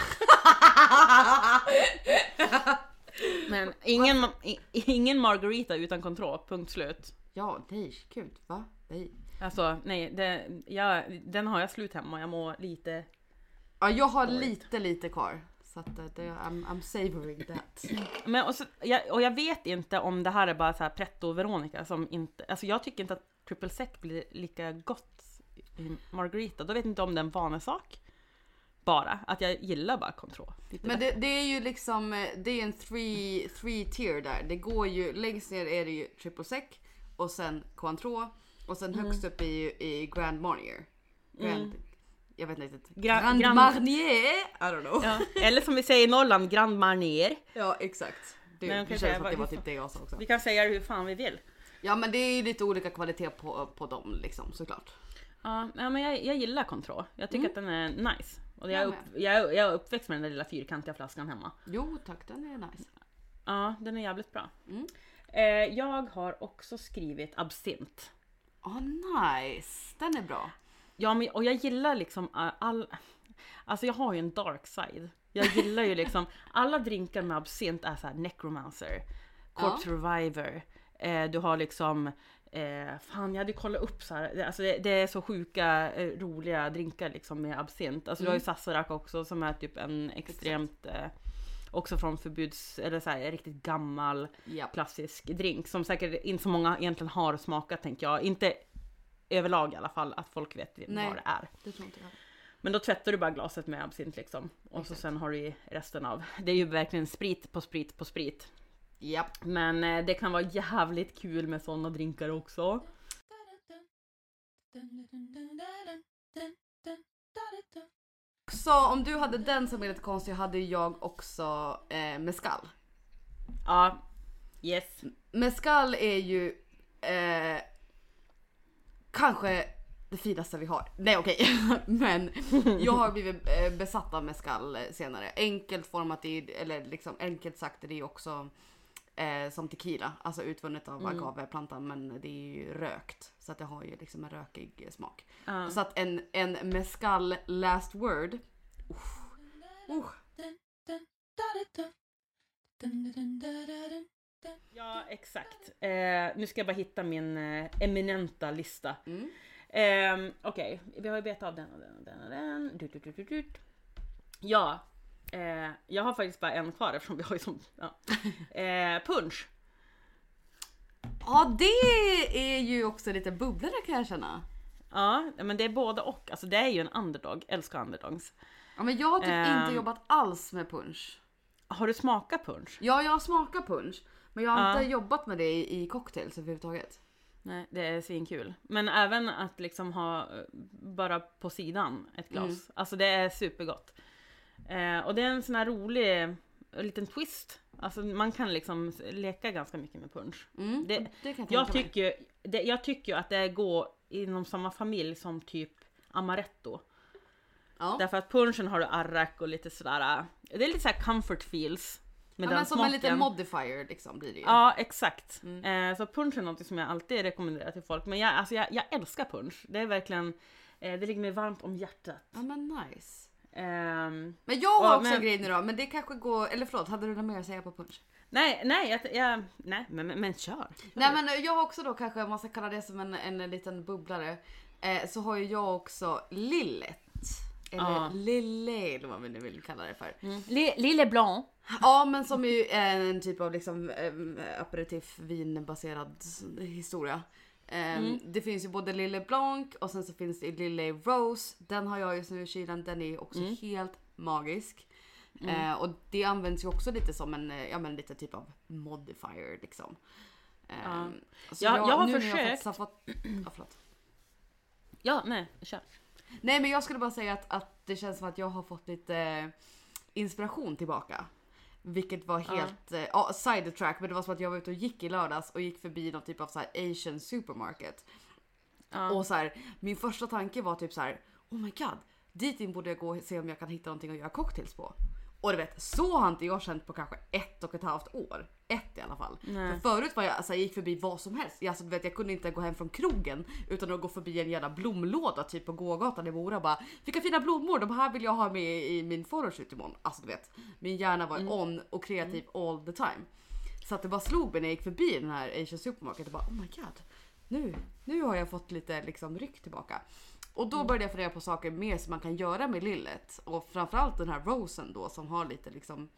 Men ingen, ingen margarita utan kontroll, punkt slut. ja, nej, gud, va? Nej. Alltså nej, det, jag, den har jag slut hemma jag mår lite... Ja, jag har lite, lite kvar. Så att eh, det, I'm, I'm savoring that. Men och, så, jag, och jag vet inte om det här är bara så här pretto Veronica som inte... Alltså jag tycker inte att triple sec blir lika gott margarita. Då vet jag inte om det är en vanesak. Bara, att jag gillar bara kontroll. Men det, det är ju liksom, eh, det är en three, three tier där. Det går ju, längst ner är det ju triple sec och sen Cointreau och sen Mm. högst upp ju i Grand Marnier. Grand, Jag vet inte. Gra- Grand, Grand- Marnier! I don't know. Ja, Ja, eller som vi säger i Norrland, Grand Marnier. (laughs) exakt. Det, Men det känns som att det var typ det jag sa också. Vi kan säga det hur fan vi vill. Ja men det är ju lite olika kvalitet på, på dem liksom såklart. Ja, ja, men jag, jag gillar kontroll. Jag tycker att den är nice. Och jag, är upp, jag, jag är uppväxt med den där lilla fyrkantiga flaskan hemma. Jo tack, den är nice. Ja, den är jävligt bra. Mm. Eh, jag har också skrivit absint. Ah nice, den är bra. Ja, men, och jag gillar liksom all- all... Alltså jag har ju en dark side. Jag gillar ju liksom, (laughs) alla drinkar med absint är så här necromancer, corpse reviver, eh, du har liksom Eh, fan jag hade kollat upp så här. Det- Alltså det, det är så sjuka eh, roliga drinkar liksom med absint. Alltså du har ju Sazerac också som är typ en extremt eh, Också från förbuds, eller så här, riktigt gammal Ja. klassisk drink som säkert inte så många egentligen har smakat tänker jag. Inte överlag i alla fall att folk vet Nej. vad det är. Det tror inte jag. Men då tvättar du bara glaset med absint liksom. Och så Exakt. sen har du resten av. Det är ju verkligen sprit på sprit på sprit. Japp. Men eh, det kan vara jävligt kul med sådana drinkar också. Så om du hade den som är lite konstig hade jag också eh, mescal. Ja. Yes. Mescal är ju eh, kanske det finaste vi har. Nej okej, (laughs) men jag har blivit eh, besatt av mescal eh, senare. Enkelt format i, eller liksom enkelt sagt det är också eh, som tequila, alltså utvunnet av agaveplantan men det är ju rökt. Så att det har ju liksom en rökig smak. Ja. Så att en, en mescal last word. uff, uff. Ja, exakt. Eh, nu ska jag bara hitta min eh, eminenta lista. Mm. Eh, Okej, vi har ju betat av den och den och den och den. Dut, dut, dut. Ja, eh, jag har faktiskt bara en kvar eftersom vi har ju som... Ja. Eh, punch. Ja, det är ju också lite bubblare kan jag känna. Ja, men det är både och. Alltså det är ju en underdog. Älskar underdogs. Ja, men jag har typ Ehm. inte jobbat alls med punch. Har du smakat punch? Ja, jag har smakat punch. Men jag har Ja. inte jobbat med det i, i cocktails överhuvudtaget. Nej, det är svinkul. Men även att liksom ha eh, bara på sidan ett glas. Mm. Alltså det är supergott. Eh, och det är en sån här rolig eh, liten twist. Alltså man kan liksom leka ganska mycket med punch. Mm, Det- det, kan jag tycker, det, jag tycker att det går inom samma familj som typ amaretto. Ja. Därför att punchen har du arrak och lite sådär. äh, Det är lite såhär comfort feels. Med ja, den men som smaken. en liten modifier liksom blir det ju. Ja, exakt. Mm. Eh, så punch är något som jag alltid rekommenderar till folk. Men jag, alltså jag, jag älskar punch. Det är verkligen, eh, det ligger mig varmt om hjärtat. Ja men nice. Ehm, Men jag har Ja, också men- en grej nu då, men det kanske går, eller förlåt, hade du något mer att säga på punch? nej, nej, jag, jag, nej men, men, men kör. Nej men jag har också då kanske, om man ska kalla det som en, en liten bubblare, eh, så har ju jag också Lillet. Eller Ja. Lille eller vad vi nu vill kalla det för. Li- Lille Blanc. Ja men som ju är en typ av liksom eh, aperitif vinbaserad historia. Eh, Mm. Det finns ju både Lille Blanc och sen så finns det Lille Rose. Den har jag just nu i kylen, den är också Mm. helt magisk. Eh, och det används ju också lite som en, eh, ja men lite typ av modifier liksom. Eh, Ja. så Jag- jag har försökt. faktiskt har fått, ja, förlåt. Ja, nej, kör. Nej men jag skulle bara säga att, att det känns som att jag har fått lite inspiration tillbaka. Vilket var helt, eh, ja sidetrack men det var som att jag var ute och gick i lördags och gick förbi någon typ av så här asian supermarket. Ja. Och så här, min första tanke var typ så här: oh my god, dit in borde jag gå och se om jag kan hitta någonting att göra cocktails på. Och du vet, så har inte jag känt på kanske ett och ett halvt år. Ett i alla fall. Nej. För förut var jag, alltså, jag gick förbi vad som helst. Jag, alltså, du vet, jag kunde inte gå hem från krogen utan att gå förbi en jävla blomlåda typ på gågatan i Mora och bara vilka fina blommor, de här vill jag ha med i min photoshoot imorgon. Alltså du vet, min hjärna var on och kreativ all the time. Så att det bara slog mig när jag gick förbi den här Asian supermarket och bara oh my god. Nu, nu har jag fått lite liksom ryck tillbaka. Och då började jag fundera på saker mer som man kan göra med lillet. Och framförallt den här rosen då som har lite liksom,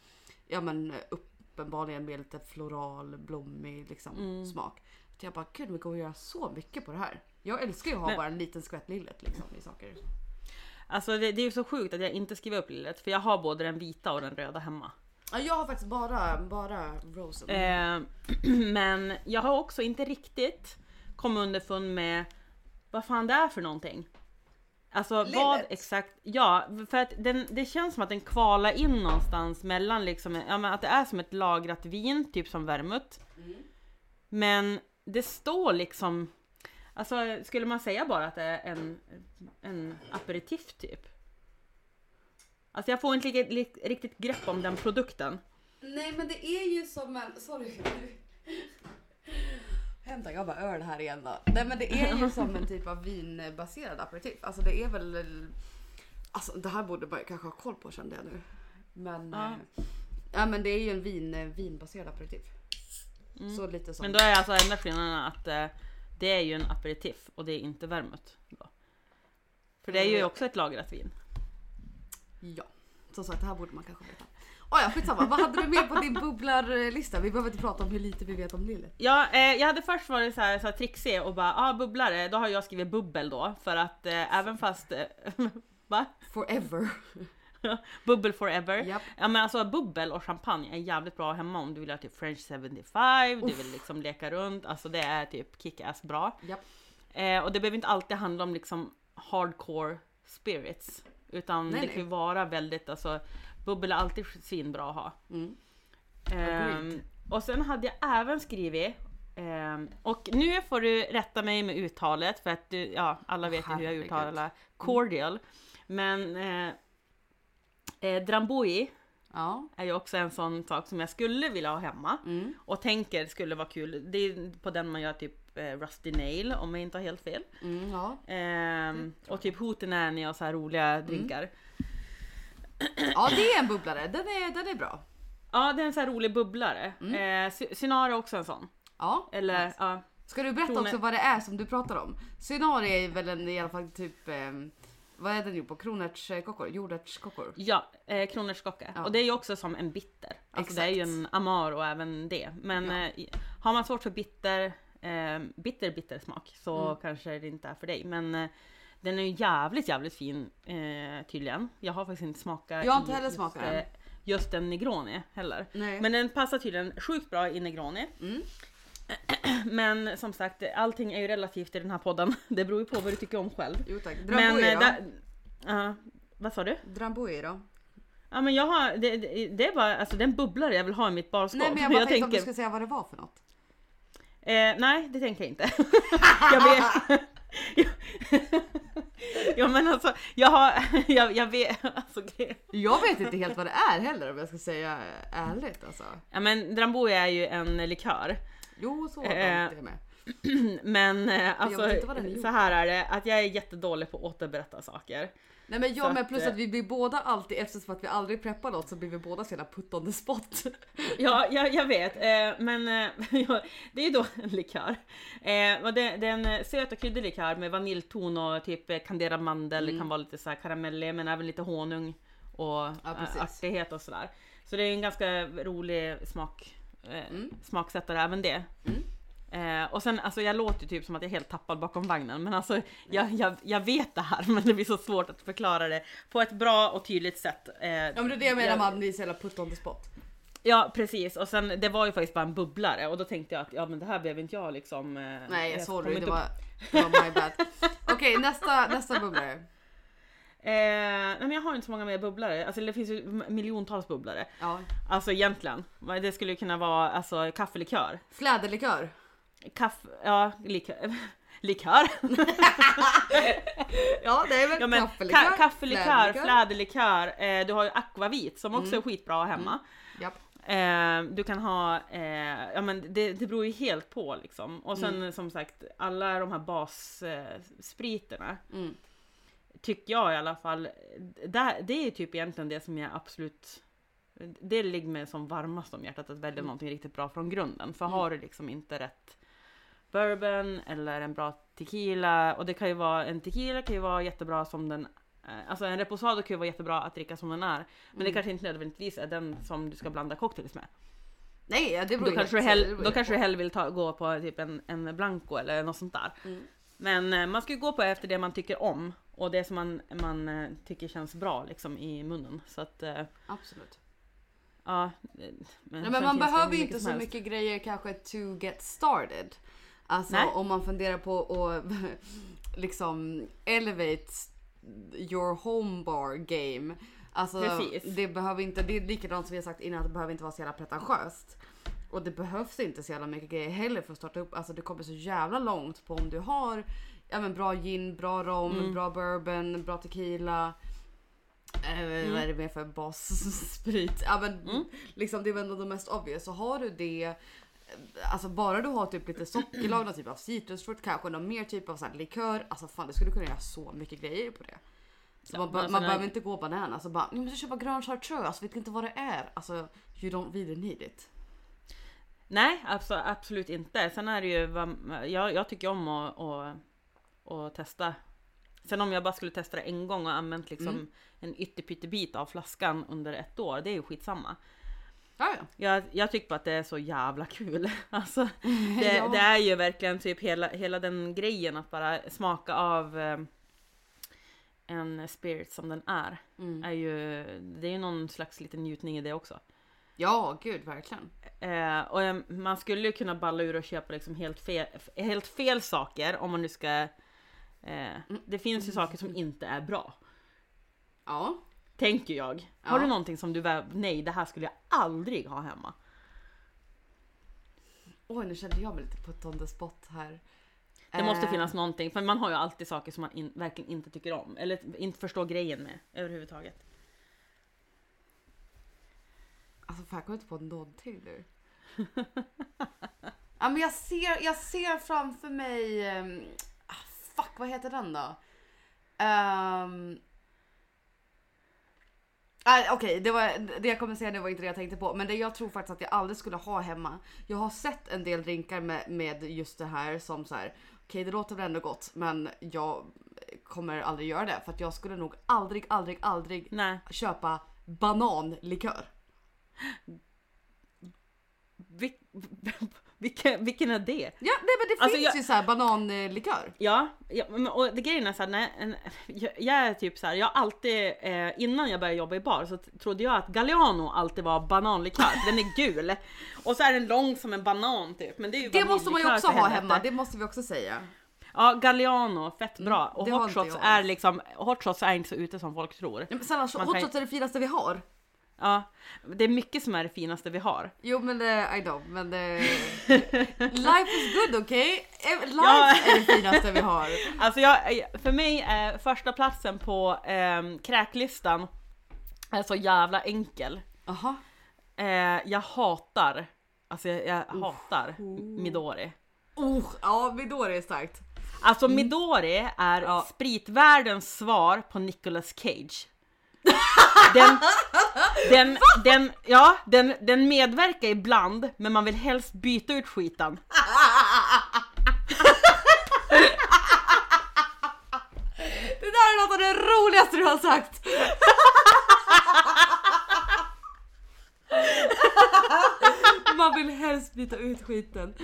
ja men uppenbarligen med lite floral, blommig liksom smak. Så jag bara gud det går att göra så mycket på det här. Jag älskar ju att ha Men- bara en liten skvätt lillet liksom i saker. Alltså det, det är ju så sjukt att jag inte skriver upp lillet. För jag har både den vita och den röda hemma. Ja, jag har faktiskt bara, bara rosen. Eh, (clears throat) men jag har också inte riktigt kommit underfund med vad fan det är för någonting. Alltså vad Lillet? exakt, ja för att den, det känns som att den kvalar in någonstans mellan liksom, ja men att det är som ett lagrat vin, typ som vermouth. Men det står liksom, alltså skulle man säga bara att det är en, en aperitif typ? Alltså jag får inte riktigt, riktigt grepp om den produkten. Nej men det är ju som en, sorry. Hämta jag bara öl här igen då. Nej men det är ju som en typ av vinbaserad aperitif. Alltså det är väl, alltså det här borde man kanske ha koll på kände jag nu. Men, Ja. ja. ja men det är ju en vin, vinbaserad aperitif. Så lite som. Men då är alltså enda skillnaden att eh, det är ju en aperitif och det är inte vermouth. För det är ju Mm. också ett lagrat vin. Ja, som sagt det här borde man kanske veta. Oh ja skitsamma, vad hade du med på din bubblarlista? Vi behöver inte prata om hur lite vi vet om lillet. Ja, eh, jag hade först varit så här, så här trixig och bara ah bubblare, då har jag skrivit bubbel då för att eh, även fast eh, (laughs) va? Forever. (laughs) Bubbel forever. Japp. Ja men alltså bubbel och champagne är jävligt bra hemma om du vill ha typ French 75, du vill liksom leka runt, alltså det är typ kick-ass bra. Japp. Eh, och det behöver inte alltid handla om liksom hardcore spirits. Utan Nej, det nej. kan ju vara väldigt, alltså bubbel är alltid svinbra att ha. Mm. Ehm, Agreed. och sen hade jag även skrivit ehm, och nu får du rätta mig med uttalet för att du, ja alla vet ju hur jag uttalar cordial. Men eh, eh, Drambuie Ja. är ju också en sån sak som jag skulle vilja ha hemma Mm. och tänker skulle vara kul. Det är på den man gör typ eh, Rusty Nail om jag inte har helt fel. Mm, ja. Ehm, och typ Hootenanny och så här roliga drinkar. Ja det är en bubblare, den är, den är bra. Ja, det är en sån här rolig bubblare. Mm. Eh, Cynar är också en sån. Ja. Eller, nice. ja. Ska du berätta också vad det är som du pratar om? Cynar är väl en, i alla fall typ, eh, vad är den gjord på? Kronärtskockor? Jordärtskockor? Ja, eh, kronärtskocka. Ja. Och det är ju också som en bitter. Alltså det är ju en amaro även det. Men Ja. eh, har man svårt för bitter, eh, bitter bitter smak så Mm. kanske det inte är för dig. Men eh, den är ju jävligt jävligt fin eh, tydligen. Jag har faktiskt inte smakat Jag har inte heller just, smakat den. eh, Just en negroni heller. Nej. Men den passar tydligen sjukt bra i negroni. Mm. (clears throat) Men som sagt, allting är ju relativt i den här podden. (laughs) Det beror ju på vad du tycker om själv. Jo tack. Men Drambuie eh, då? ja, vad sa du? Drambuie då? Ja men jag har, det, det, det är bara, alltså den bubblare jag vill ha i mitt barskåp. Nej men jag (laughs) bara tänkte om du skulle säga vad det var för något. eh, nej det tänker jag inte. (laughs) jag vet. (laughs) ja men alltså, jag har, (laughs) jag, jag vet, alltså det- Jag vet inte helt vad det är heller om jag ska säga ärligt alltså. Ja men Drambuie är ju en likör. Jo så Eh, långt är jag med. (clears throat) Men eh, alltså, är så här är det, att jag är jättedålig på att återberätta saker. Nej men jag att, plus eh, att vi blir båda alltid eftersom att vi aldrig preppar något så blir vi båda så jävla put on the spot. Ja, jag, jag vet. Eh, men eh, (laughs) ja, det är ju då en likör. Eh, och det, det är en söt och kryddig likör med vaniljton och typ kanderad mandel. Det Mm. kan vara lite så här karamellig men även lite honung och Ja, artighet och sådär. Så det är en ganska rolig smak, eh, Mm. smaksättare även det. Eh, och sen alltså jag låter typ som att jag är helt tappad bakom vagnen men alltså jag, jag, jag vet det här (laughs) men det blir så svårt att förklara det på ett bra och tydligt sätt. Eh, Ja men det är det jag menar man blir så jävla put on the spot. Ja precis och sen det var ju faktiskt bara en bubblare och då tänkte jag att ja men det här behöver inte jag liksom. eh, Nej jag sorry det inte var, det var my bad. Okej nästa, nästa bubblare. (laughs) Eh, nej men jag har inte så många mer bubblare, alltså det finns ju miljontals bubblare. Ja. Alltså egentligen, det skulle ju kunna vara alltså kaffelikör. Fläderlikör. Kaffe, ja likör. (laughs) Likör? (laughs) Ja det är väl Ja, men kaffelikör. ka- kaffelikör, fläderlikör. eh, du har ju akvavit som också Mm. är skitbra hemma. Japp. Eh, du kan ha, eh, ja men det, det beror ju helt på liksom. Och sen Mm. som sagt alla de här basspriterna eh, Mm. tycker jag i alla fall, där, det är typ egentligen det som jag absolut det ligger mig som varmast om hjärtat att välja Mm. någonting riktigt bra från grunden. För Mm. har du liksom inte rätt bourbon eller en bra tequila och det kan ju vara en tequila kan ju vara jättebra som den eh, Alltså en reposado kan ju vara jättebra att dricka som den är. Men det Mm. kanske inte nödvändigtvis är den som du ska blanda cocktails med. Nej det beror Då kanske du, det hell, då kanske du hellre vill ta, gå på typ en, en blanco eller något sånt där. Mm. Men eh, man ska ju gå på efter det man tycker om och det som man, man eh, tycker känns bra liksom i munnen. Så att Absolut. ja. eh, Nej, men man det behöver ju inte så mycket grejer kanske to get started. Alltså Nej. om man funderar på att (laughs) liksom elevate your home bar game. Alltså Precis. det behöver inte, det är likadant som vi har sagt innan att det behöver inte vara så jävla pretentiöst. Och det behövs inte så jävla mycket grejer heller för att starta upp. Alltså det kommer så jävla långt på om du har ja, men bra gin, bra rom, Mm. bra bourbon, bra tequila. Eh, Vad är det mer för bassprit? (laughs) Ja, men Mm. liksom, det är väl ändå de mest obvious. Så har du det, alltså bara du har typ lite sockerlag, någon typ av citrusfrukt, kanske någon mer typ av så här likör. Alltså fan, du skulle kunna göra så mycket grejer på det. Så Ja, man, alltså man när- behöver inte gå banan. Alltså bara, ni måste köpa grön chartreuse, vet inte vad det är. Alltså, you don't really need it. Nej, abso- absolut inte. Sen är det ju, jag, jag tycker om att, att, att testa. Sen om jag bara skulle testa det en gång och använt liksom Mm. en ytterpyttebit av flaskan under ett år, det är ju skitsamma. Ja, ja. Jag, jag tycker bara att det är så jävla kul. (laughs) Alltså, (laughs) det, Ja. det är ju verkligen typ hela, hela den grejen att bara smaka av eh, en spirit som den är. Mm. är ju, det är ju någon slags liten njutning i det också. Ja, gud verkligen. Eh, och eh, man skulle ju kunna balla ur och köpa liksom helt fel, helt fel saker om man nu ska... Eh, det finns ju saker som inte är bra. Ja. Tänker jag. Har Ja. du någonting som du väl, nej det här skulle jag aldrig ha hemma. Oj, nu kände jag mig lite put on the spot här. Det måste Eh, finnas någonting, för man har ju alltid saker som man in, verkligen inte tycker om. Eller inte förstår grejen med överhuvudtaget. Alltså fan, jag kommer inte på någonting nu. (laughs) ja, men jag ser, jag ser framför mig... ah, fuck, vad heter den då? Ehm, Nej okej, det, var, det jag kommer säga nu var inte det jag tänkte på. Men det jag tror faktiskt att jag aldrig skulle ha hemma. Jag har sett en del drinkar med, med just det här som så här. Okej det låter väl ändå gott men jag kommer aldrig göra det. För att jag skulle nog aldrig, aldrig, aldrig Nej. köpa bananlikör. Vil- vilken, vilken är det? Ja nej men det Alltså, finns jag- ju så bananlikör. Ja, ja och det grejen är såhär, jag, är typ såhär, jag alltid, eh, innan jag började jobba i bar så trodde jag att Galliano alltid var bananlikör, den är gul. (laughs) Och så är den lång som en banan typ. Men det är ju Det måste man ju också ha hemma, det måste vi också säga. Ja, Galliano, fett bra. och det har hot shots är liksom, hot shots är inte så ute som folk tror. Ja, men Man hot shots är det finaste vi har. Ja, det är mycket som är det finaste vi har. Jo men det, I know, men det... (laughs) Life is good okej? Okay? Life Ja. är det finaste vi har. (laughs) Alltså jag, för mig är första platsen på eh, kräklistan är så jävla enkel. Aha. Eh, jag hatar, alltså jag, jag hatar Midori. Oh, ja Midori är starkt. Alltså Midori är Mm. Ja. spritvärldens svar på Nicolas Cage. Den, (laughs) den, den, ja, den, den medverkar ibland men man vill helst byta ut skiten. (laughs) Det där är något av det roligaste du har sagt! (laughs) Man vill helst byta ut skiten.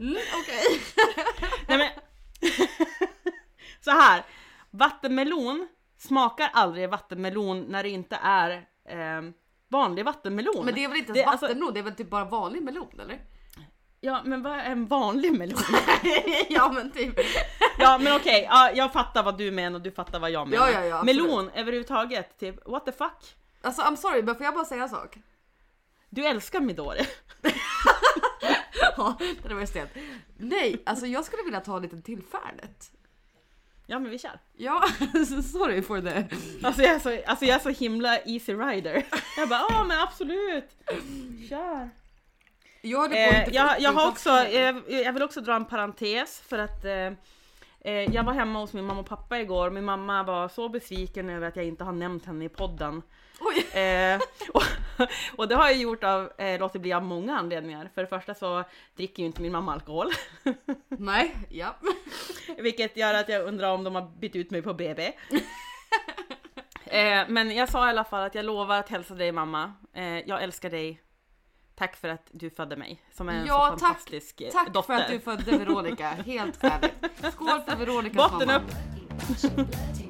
Mm, okej. Men, så här, vattenmelon smakar aldrig vattenmelon när det inte är eh, vanlig vattenmelon. Men det är väl inte Det- ens alltså- vattenmelon, det är väl typ bara vanlig melon eller? Ja men vad är en vanlig melon? (laughs) ja men typ. Ja men okej, ja, jag fattar vad du menar och du fattar vad jag menar. Ja, ja, ja, absolut. melon överhuvudtaget, typ what the fuck? Alltså I'm sorry men får jag bara säga en sak? Du älskar Midori. (laughs) Ja, det var stelt. Nej, alltså jag skulle vilja ta en liten till Fernet. Ja men vi kör. Ja, (laughs) sorry for the... Alltså jag är så, alltså, jag är så himla easy rider. Jag bara ja men absolut. Kör. Jag, Eh, jag, jag har också, jag, jag vill också dra en parentes för att eh, eh, jag var hemma hos min mamma och pappa igår. Min mamma var så besviken över att jag inte har nämnt henne i podden. Oj! (laughs) Eh, och, (laughs) och det har jag gjort av, eh, låtit bli av många anledningar. För det första så dricker ju inte min mamma alkohol. (laughs) Nej, ja. Vilket gör att jag undrar om de har bytt ut mig på BB. Eh, men jag sa i alla fall att jag lovar att hälsa dig mamma. Eh, jag älskar dig. Tack för att du födde mig. Som är en Ja, så tack. fantastisk eh, Tack dotter. för att du födde Veronica, helt färdigt. Skål för Veronikas Botten mamma. upp!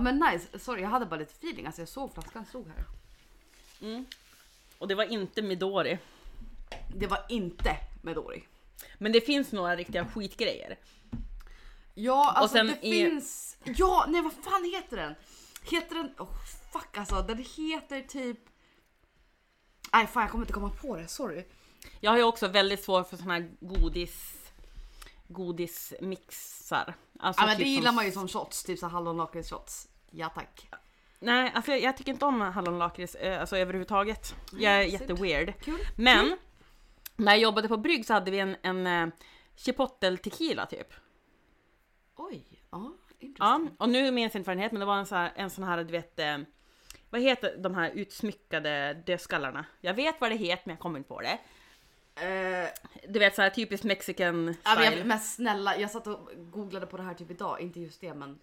Ja men nice, sorry jag hade bara lite feeling, alltså jag såg flaskan stod här. Och det var inte Midori. Det var inte Medori. Men det finns några riktiga skitgrejer. Ja alltså det är- finns... Ja nej vad fan heter den? Heter den... Oh, fuck alltså den heter typ... Nej fan jag kommer inte komma på det, sorry. Jag har ju också väldigt svårt för såna här godis godismixar. Alltså Ja men typ det som- gillar man ju som shots, typ så hallonlakritsshots. Ja tack. Nej, alltså jag, jag tycker inte om hallonlakrits eh, alltså överhuvudtaget. Jag är Mm, jätteweird. Kul. Men när jag jobbade på Brygg så hade vi en, en eh, chipotle tequila typ. Oj, ja Ja, och nu minns jag inte vad men det var en sån här, en sån här du vet eh, vad heter de här utsmyckade dödskallarna? Jag vet vad det heter men jag kommer inte på det. Eh, Du vet så här typiskt mexican ja, men, style. jag, men snälla, jag satt och googlade på det här typ idag, inte just det men...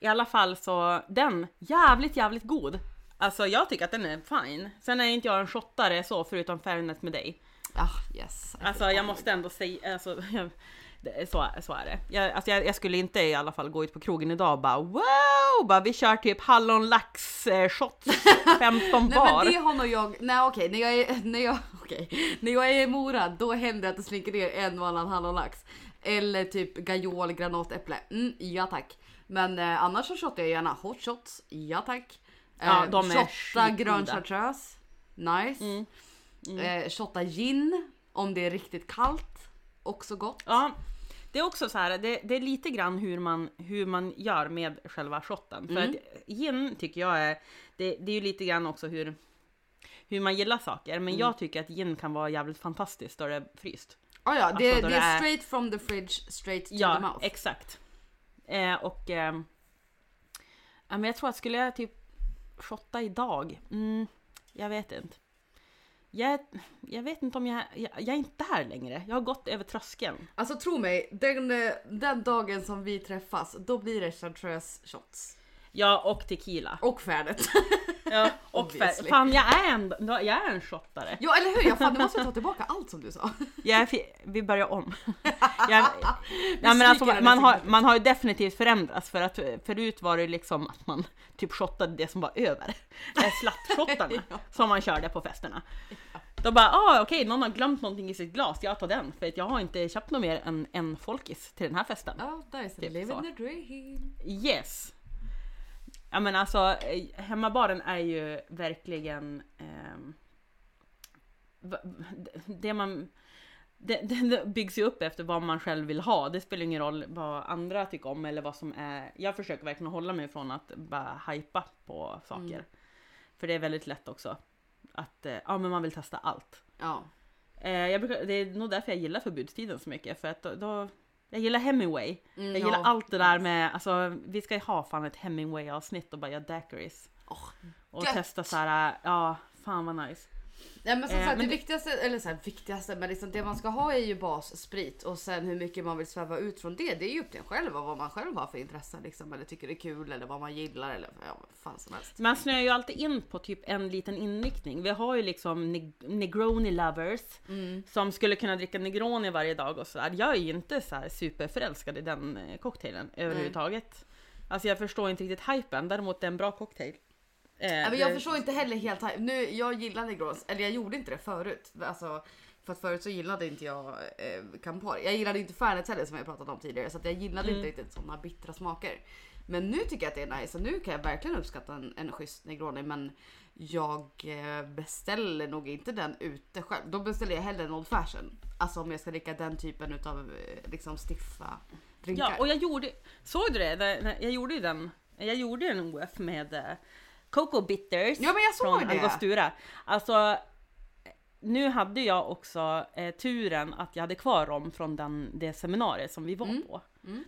I alla fall så, den, jävligt jävligt god. Alltså jag tycker att den är fine. Sen är inte jag en shottare så förutom Fairnet med dig. Ah yes. I Alltså jag måste ändå säga, alltså, (laughs) det, så, så är det. Jag, alltså, jag, jag skulle inte i alla fall gå ut på krogen idag och bara wow! Bara, vi kör typ hallonlax eh, shots (laughs) 15 Nej var. men det har nog jag, nej okej när jag är, när jag, okej, när jag är i Mora då händer det att det slinker ner en och annan hallonlax. Eller typ gajol, granatäpple. Mm, ja tack. Men eh, annars så shottar jag gärna hot shots. Ja tack. Eh, Ja, de är shotta grön chartreuse. Nice. Mm. Eh, shotta gin om det är riktigt kallt. Också gott. Ja, det är också så här, det, det är lite grann hur man, hur man gör med själva shotten. För Mm. att gin tycker jag är, det, det är ju lite grann också hur, hur man gillar saker. Men Mm. jag tycker att gin kan vara jävligt fantastiskt då det är fryst. Ja, ja, det, Alltså, det det är straight from the fridge, straight to the Ja, mouth. exakt. Eh, och ja, men jag tror att skulle jag typ shotta idag, mm, jag vet inte. Jag, jag vet inte om jag, jag, jag är inte där längre. Jag har gått över tröskeln. Alltså tro mig, den, eh, den dagen som vi träffas, då blir det chartreuse shots. Ja, och tequila. Och färdigt. (laughs) Ja, och (laughs) Obviously. fär- Fan, jag är en, jag är en shottare. ja eller hur? Ja, fan, nu måste jag ta tillbaka allt som du sa. (laughs) Jag vi börjar om. (laughs) Jag, ja, men alltså, man, har, man har ju definitivt förändrats för att förut var det liksom att man typ shottade det som var över. Slattshottarna Ja. som man körde på festerna. Då bara, ah, okej, någon har glömt någonting i sitt glas, jag tar den. För att jag har inte köpt något mer än en folkis till den här festen. Ja, där är Typ living så. the dream. Yes! Ja men alltså, eh, hemmabaren är ju verkligen va- det man det, det, byggs ju upp efter vad man själv vill ha. Det spelar ingen roll vad andra tycker om eller vad som är. Jag försöker verkligen hålla mig från att bara hypa på saker. Mm. För det är väldigt lätt också. Att eh, ja, men man vill testa allt. Ja. Eh, brukar, det är nog därför jag gillar förbudstiden så mycket. För att då, då jag gillar Hemingway. Mm, Jag ja. gillar allt det där med, alltså vi ska ju ha fan ett Hemingway avsnitt och bara göra daiquiris. Åh, Och gött. testa så här, ja fan vad nice. Ja, men som Eh, sagt, men det det- viktigaste, eller så här, viktigaste, men liksom det man ska ha är ju bassprit och sen hur mycket man vill sväva ut från det, det är ju upp till en själv och vad man själv har för intresse liksom, eller tycker det är kul eller vad man gillar eller ja, vad fan som helst. Man snöar ju alltid in på typ en liten inriktning. Vi har ju liksom neg- Negroni lovers som skulle kunna dricka Negroni varje dag och sådär. Jag är ju inte så här superförälskad i den eh, cocktailen överhuvudtaget. Alltså jag förstår inte riktigt hypen, däremot det är en bra cocktail. Eh, men jag det- förstår inte heller helt, nu jag gillar Negronis, eller jag gjorde inte det förut. Alltså, för att förut så gillade inte jag eh, Campari. Jag gillade inte Fernet heller som jag pratat om tidigare så jag gillade Mm. inte riktigt sådana bittra smaker. Men nu tycker jag att det är nice och nu kan jag verkligen uppskatta en, en schysst Negroni men jag eh, beställer nog inte den ute själv. Då beställer jag hellre en Old Fashion. Alltså om jag ska dricka den typen utav eh, liksom stiffa drinkar. Ja, och jag gjorde, såg du det? Jag gjorde ju den, jag gjorde en OF med eh, Cocoa Bitters Ja, från det. Angostura. Alltså, nu hade jag också eh, turen att jag hade kvar dem från den, det seminariet som vi var Mm. på.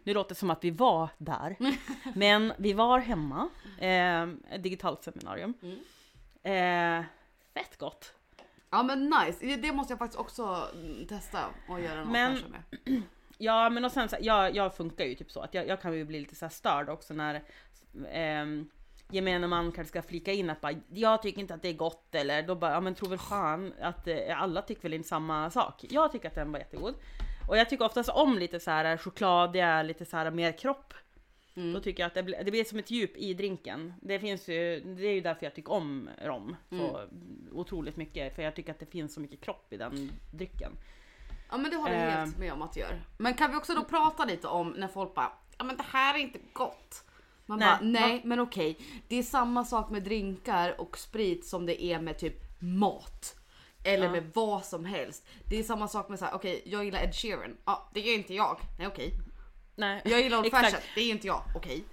Nu låter det som att vi var där, (laughs) men vi var hemma, eh, digitalt seminarium. Mm. Eh, fett gott. Ja men nice, Det- måste jag faktiskt också mm, testa och göra Old Men- med. (clears throat) Ja men och sen så, jag, jag funkar ju typ så att jag, jag kan ju bli lite så störd också när ehm, gemene man kanske ska flika in att bara, jag tycker inte att det är gott eller då bara, ja men tror väl fan att eh, alla tycker väl inte samma sak. Jag tycker att den var jättegod. Och jag tycker oftast om lite så här chokladiga, lite så här mer kropp. Mm. Då tycker jag att det blir, det blir som ett djup i drinken. Det finns ju, det är ju därför jag tycker om rom så otroligt mycket. För jag tycker att det finns så mycket kropp i den drycken. Ja men det håller jag Eh. helt med om att det gör. Men kan vi också då prata lite om när folk bara, ja men det här är inte gott. Man Nej, bara, nej men okej. Det är samma sak med drinkar och sprit som det är med typ mat. Eller Ja. med vad som helst. Det är samma sak med så här, okej jag gillar Ed Sheeran. Ja det gör inte jag. Nej okej. Nej, Jag gillar Old. (laughs) Fashion. Det är inte jag. Okej.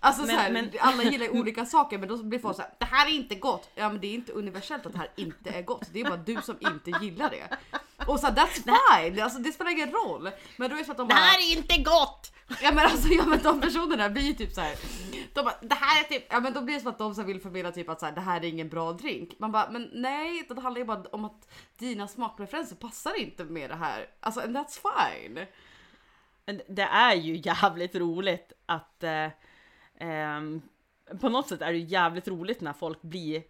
Alltså Men- så här, men- alla gillar (laughs) olika saker men då blir folk så här, det här är inte gott. Ja men det är inte universellt att det här inte är gott. Det är bara du som inte gillar det. Och så that's fine, alltså, det spelar ingen roll. Men då är det så att de Det bara, här är inte gott! ja men alltså ja, men de personerna blir ju typ så här. De bara, det här är typ, ja men då blir det som att de vill förmedla typ att så här, det här är ingen bra drink. Man bara, men nej det handlar ju bara om att dina smakpreferenser passar inte med det här. Alltså and that's fine. Det är ju jävligt roligt att eh, ehm, på något sätt är det ju jävligt roligt när folk blir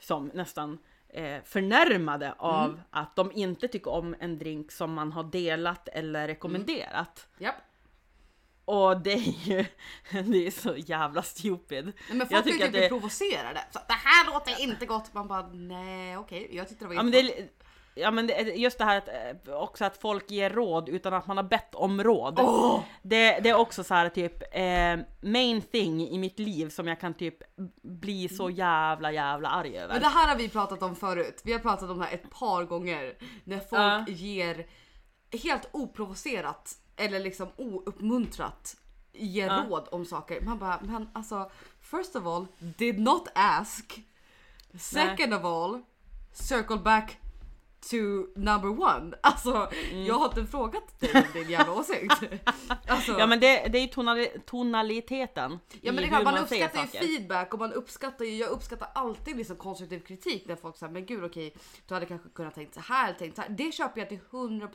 som nästan eh, förnärmade av att de inte tycker om en drink som man har delat eller rekommenderat. Japp. Och det är ju (laughs) det är så jävla stupid. Nej, men folk blir tycker att det- det... provocerade. Så, det här låter inte gott. Man bara nej okej jag tyckte det var Ja men, det ja, men det, just det här att eh, också att folk ger råd utan att man har bett om råd. Åh! Det, det är också så här typ eh, main thing i mitt liv som jag kan typ bli så jävla jävla arg över. Men det här har vi pratat om förut. Vi har pratat om det här ett par gånger. När folk Ja. ger helt oprovocerat eller liksom ouppmuntrat ger Ja. råd om saker. Man bara, men alltså first of all, did not ask. Second of all, circle back to number one. (laughs) Alltså jag har inte frågat dig om din jävla (laughs) åsikt. (laughs) Alltså, Ja men det, det är ju tonali, tonaliteten Ja men det är klart, man man uppskattar ju saker. feedback och man uppskattar ju, jag uppskattar alltid liksom konstruktiv kritik när folk säger men gud okej, du hade kanske kunnat tänkt så här, tänkt så här. Det köper jag till 100%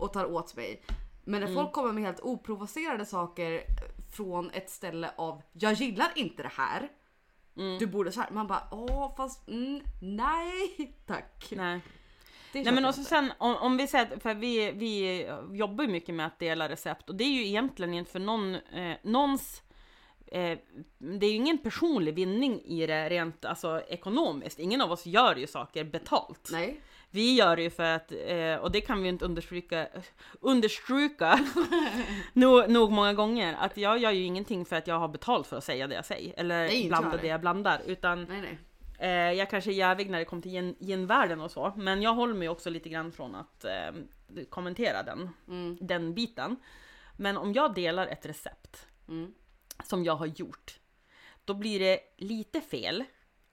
och tar åt mig. Men när Mm. folk kommer med helt oprovocerade saker från ett ställe av jag gillar inte det här. Mm. Du borde så här. Man bara åh fast mm, nej tack. Nej. Det Nej men också inte. sen om, om vi säger att- för vi, vi jobbar ju mycket med att dela recept och det är ju egentligen inte för någon, eh, någons eh, det är ju ingen personlig vinning i det rent alltså, ekonomiskt. Ingen av oss gör ju saker betalt. Nej. Vi gör det ju för att, eh, och det kan vi inte understryka, understryka (laughs) nog, nog många gånger, att jag gör ju ingenting för att jag har betalt för att säga det jag säger. Eller Nej, blanda det jag blandar. Utan Nej nej. Eh, jag kanske är jävig när det kommer till gen- genvärden och så, men jag håller mig också lite grann från att eh, kommentera den, Mm. den biten. Men om jag delar ett recept Mm. som jag har gjort, då blir det lite fel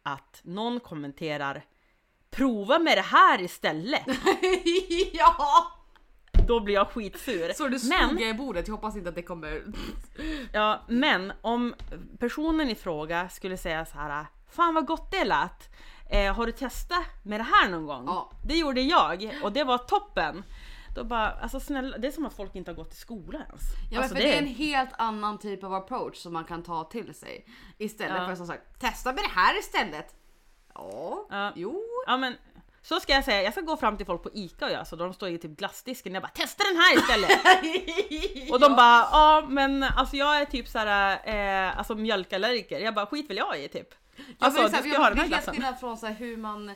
att någon kommenterar Prova med det här istället! (laughs) ja! Då blir jag skitsur. Så du slog Men- i bordet, jag hoppas inte att det kommer. Ja, men om personen i fråga skulle säga så här Fan vad gott det lät! Eh, har du testat med det här någon gång? Ja. Det gjorde jag och det var toppen! Då bara, alltså snälla, det är som att folk inte har gått i skolan ens. Ja alltså, för det är en helt annan typ av approach som man kan ta till sig. Istället Ja. för som sagt, testa med det här istället. Ja, Ja. jo. Ja men så ska jag säga, jag ska gå fram till folk på ICA och göra så, de står i typ glassdisken jag bara testa den här istället! (laughs) och de bara ja men alltså jag är typ såhär, eh, alltså mjölkallergiker, jag bara skit väl jag i typ. Alltså du här, ska jag- ha den det här är helt glassen. skillnad från så här, hur man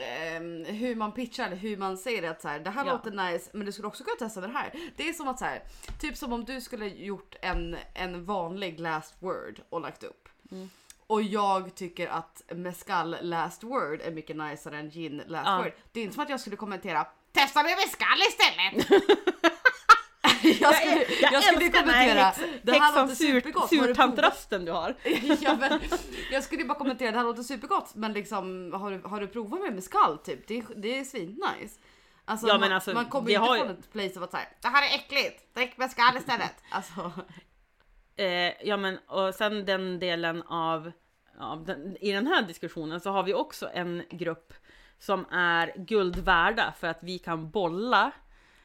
ehm, hur man pitchar eller hur man säger att så här, det här Ja. låter nice men du skulle också kunna testa det här. Det är som att så här, typ som om du skulle gjort en, en vanlig last word och lagt upp. Mm. Och jag tycker att mescal last word är mycket niceare än gin last Ja. word. Det är inte som att jag skulle kommentera testa med mescal istället. (laughs) jag skulle, jag, Jag skulle kommentera det här låter supergott. Har du provat?" surtantrösten du har. (laughs) ja, men, (laughs) jag skulle bara kommentera, det här låter supergott men liksom har du, har du provat med mescal typ? Det, är- det är svinnice. Alltså, Ja, man, alltså, man kommer inte har från ett place av att säga det här är äckligt, drick mescal istället. (laughs) Alltså, Eh, ja men och sen den delen av, av den, i den här diskussionen så har vi också en grupp som är guld värda för att vi kan bolla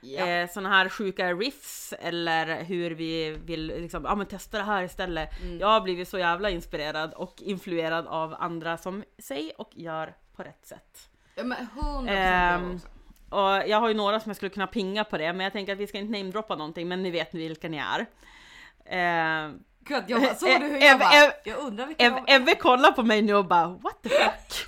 ja. eh, såna här sjuka riffs eller hur vi vill liksom, ja men testa det här istället. Mm. Jag har blivit så jävla inspirerad och influerad av andra som säger och gör på rätt sätt. ja men 100% Ehm, jag också. Och jag har ju några som jag skulle kunna pinga på det, men jag tänker att vi ska inte namedroppa någonting, men ni vet vilka ni är. Eh, Gud, jag såg du hur Ev- jag bara, Ev- jag undrar vilka Ev- Evve kollar på mig nu och bara what the fuck?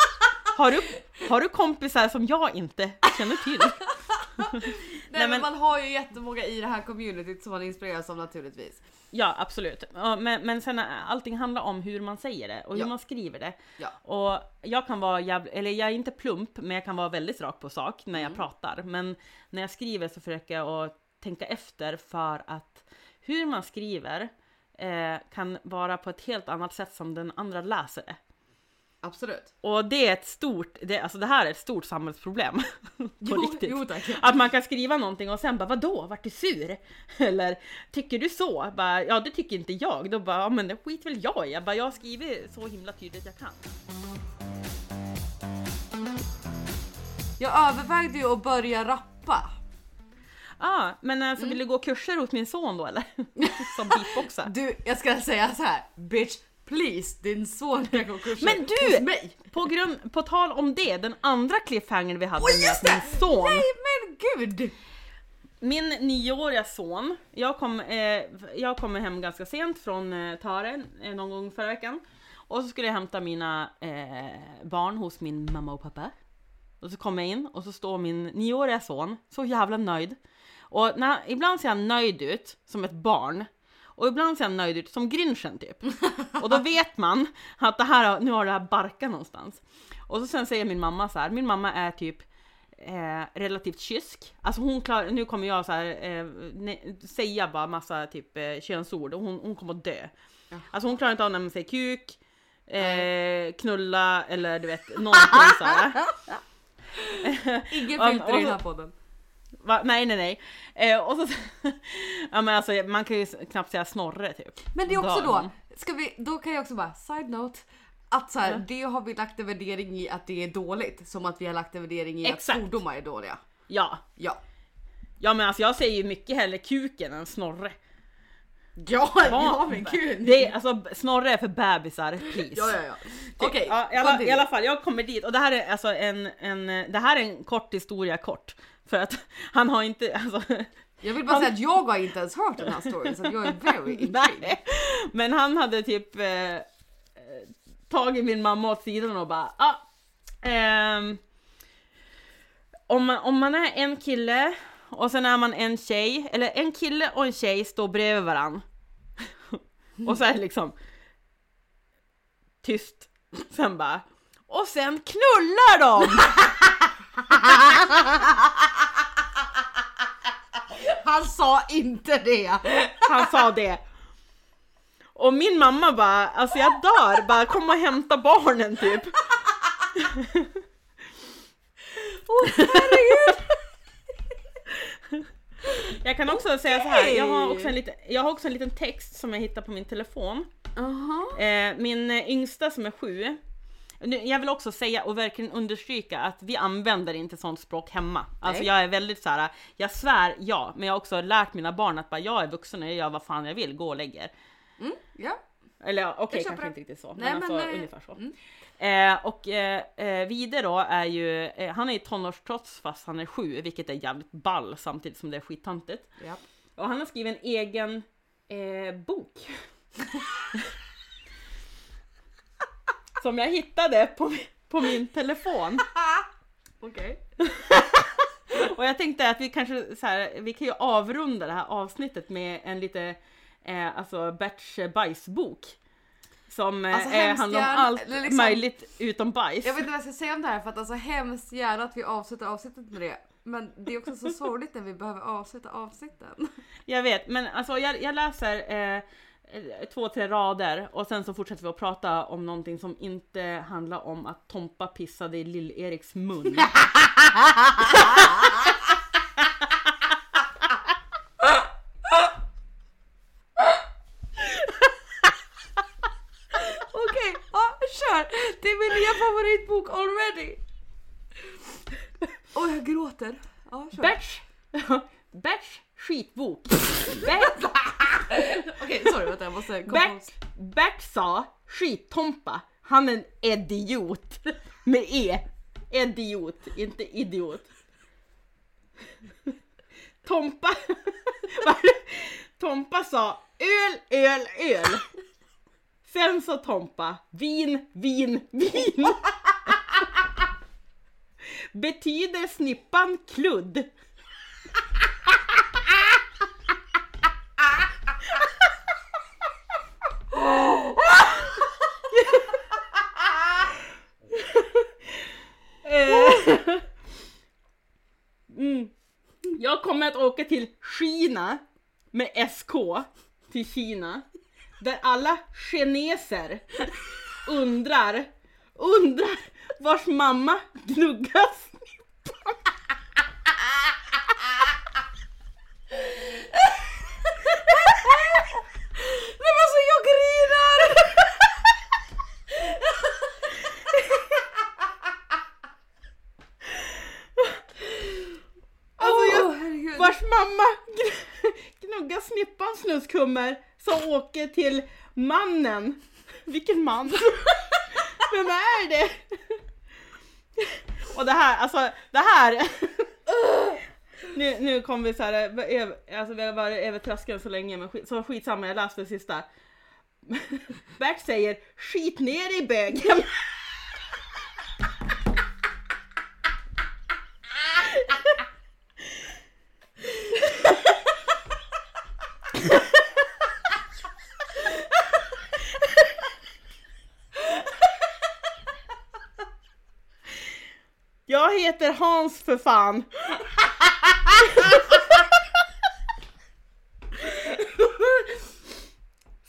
Har du, har du kompisar som jag inte känner till? (laughs) Nej, men men- man har ju jättemånga i det här communityt som man inspireras av naturligtvis. Ja absolut, men, men sen är- allting handlar om hur man säger det och hur Ja. man skriver det. Ja. Och jag kan vara jävla, eller jag är inte plump, men jag kan vara väldigt rak på sak när jag pratar. Men när jag skriver så försöker jag att tänka efter för att hur man skriver eh, kan vara på ett helt annat sätt som den andra läser det. Absolut. Och det är ett stort, det, alltså det här är ett stort samhällsproblem. (laughs) på Jo, riktigt. jo tack. Att man kan skriva någonting och sen bara vadå, vart du sur? (laughs) Eller tycker du så? Bara, ja det tycker inte jag. Då bara, ja men det skit väl jag i. Jag bara, jag skriver så himla tydligt jag kan. Jag övervägde ju att börja rappa. Ah, men alltså Mm. vill du gå kurser hos min son då eller? (laughs) Som beatboxar. Du, jag ska säga så här, bitch please din son gå kurser Men du! hos mig. På, grund, på tal om det, den andra cliffhangern vi hade Oj med att min son. Nej men gud! Min nioåriga son, jag kom, eh, jag kommer hem ganska sent från eh, Tare eh, någon gång förra veckan. Och så skulle jag hämta mina eh, barn hos min mamma och pappa. Och så kommer jag in och så står min nioåriga son så jävla nöjd. Och när, ibland ser han nöjd ut som ett barn. Och ibland ser han nöjd ut som Grinchen typ. (laughs) Och då vet man att det här, nu har det här barkat någonstans. Och så sen säger min mamma så här, min mamma är typ eh, relativt kysk. Alltså hon klarar, nu kommer jag så här, eh, ne, säga bara massa typ eh, könsord och hon, hon kommer att dö. Ja. Alltså hon klarar inte av när man säger kuk, eh, knulla eller du vet någonting så här. (laughs) Ingen filter i den här podden. Va? Nej, nej, nej. Eh, och så, (laughs) ja, men alltså, man kan ju knappt säga Snorre typ. Men det är också då, ska vi, då kan jag också bara, side note. Att så här, Ja. det har vi lagt en värdering i att det är dåligt. Som att vi har lagt en värdering i Exakt. att svordomar är dåliga. Ja. Ja. ja, men alltså jag säger ju mycket hellre kuken än Snorre. Ja, Ja, Det är, alltså, Snorre är för bebisar, please. Ja, ja, ja. Okej, ja, i, alla. I alla fall, jag kommer dit och det här är alltså en, en, det här är en kort historia kort. För att han har inte, alltså, Jag vill bara säga att jag har inte ens hört den här storyn så jag är very (laughs) intrigued. Men han hade typ eh, eh, tagit min mamma åt sidan och bara, ah, ehm, om, man, om man är en kille och sen är man en tjej, eller en kille och en tjej står bredvid varann. (laughs) och så är det liksom tyst. Sen bara, och sen knullar de! (laughs) Han sa inte det! Han sa det. Och min mamma bara, alltså jag dör, bara kom och hämta barnen typ. Åh herregud! Jag kan också säga så här, jag har också en liten, jag har också en liten text som jag hittade på min telefon. Aha. Eh, min eh, yngsta som är sju, nu, jag vill också säga och verkligen understryka att vi använder inte sånt språk hemma. Alltså Nej. jag är väldigt så här, jag svär ja, men jag har också lärt mina barn att bara jag är vuxen och jag gör vad fan jag vill, gå och lägger. Mm, ja. Eller okej, köper kanske det. inte riktigt så, Nej, men alltså men, eh, ungefär så. mm. Eh, och eh, eh, Vide då är ju, eh, han är ju tonårstrots fast han är sju, vilket är jävligt ball samtidigt som det är skittantigt. ja. Och han har skrivit en egen eh, bok. (laughs) som jag hittade på, på min telefon. (laughs) Okej. (laughs) Och jag tänkte att vi kanske så här, vi kan ju avrunda det här avsnittet med en lite, eh, alltså Berts bajsbok. Som eh, Alltså, eh, handlar om allt liksom- möjligt utom bajs. Jag vet inte vad jag ska säga om det här för att alltså hemskt gärna att vi avslutar avsnittet med det. Men det är också så (laughs) sorgligt när vi behöver avsluta avsnitten. Jag vet, men alltså jag, jag läser eh, två, tre rader och sen så fortsätter vi att prata om någonting som inte handlar om att Tompa pissade i Lill-Eriks mun. (laughs) Okej, ja kör! Det är min nya favoritbok already! Åh jag gråter. Ja, kör. Berts, Berts skitbok. (laughs) Bert, Okej sorry vänta jag måste komma Bert, Bert sa skittompa, han är en idiot. Med E. Idiot, inte idiot. Tompa? (laughs) Tompa sa öl, öl, öl. Sen sa Tompa vin, vin, vin. (laughs) Betyder snippan kludd? Eh, mm. Jag kommer att åka till Kina med SK till Kina. Där alla kineser undrar, undrar vars mamma gnuggas snippan. Nej men alltså jag grinar! Alltså jag, Åh, herregud. vars mamma gn- gnuggar snuskummer som åker till mannen. Vilken man? (laughs) Vem är det? Och det här, alltså det här. (laughs) Nu, nu kommer vi så här, över, alltså vi har varit över tröskeln så länge men skit, så skitsamma jag läste det sista. (laughs) Bert säger skit ner i bögen. Jag heter Hans för fan. (laughs)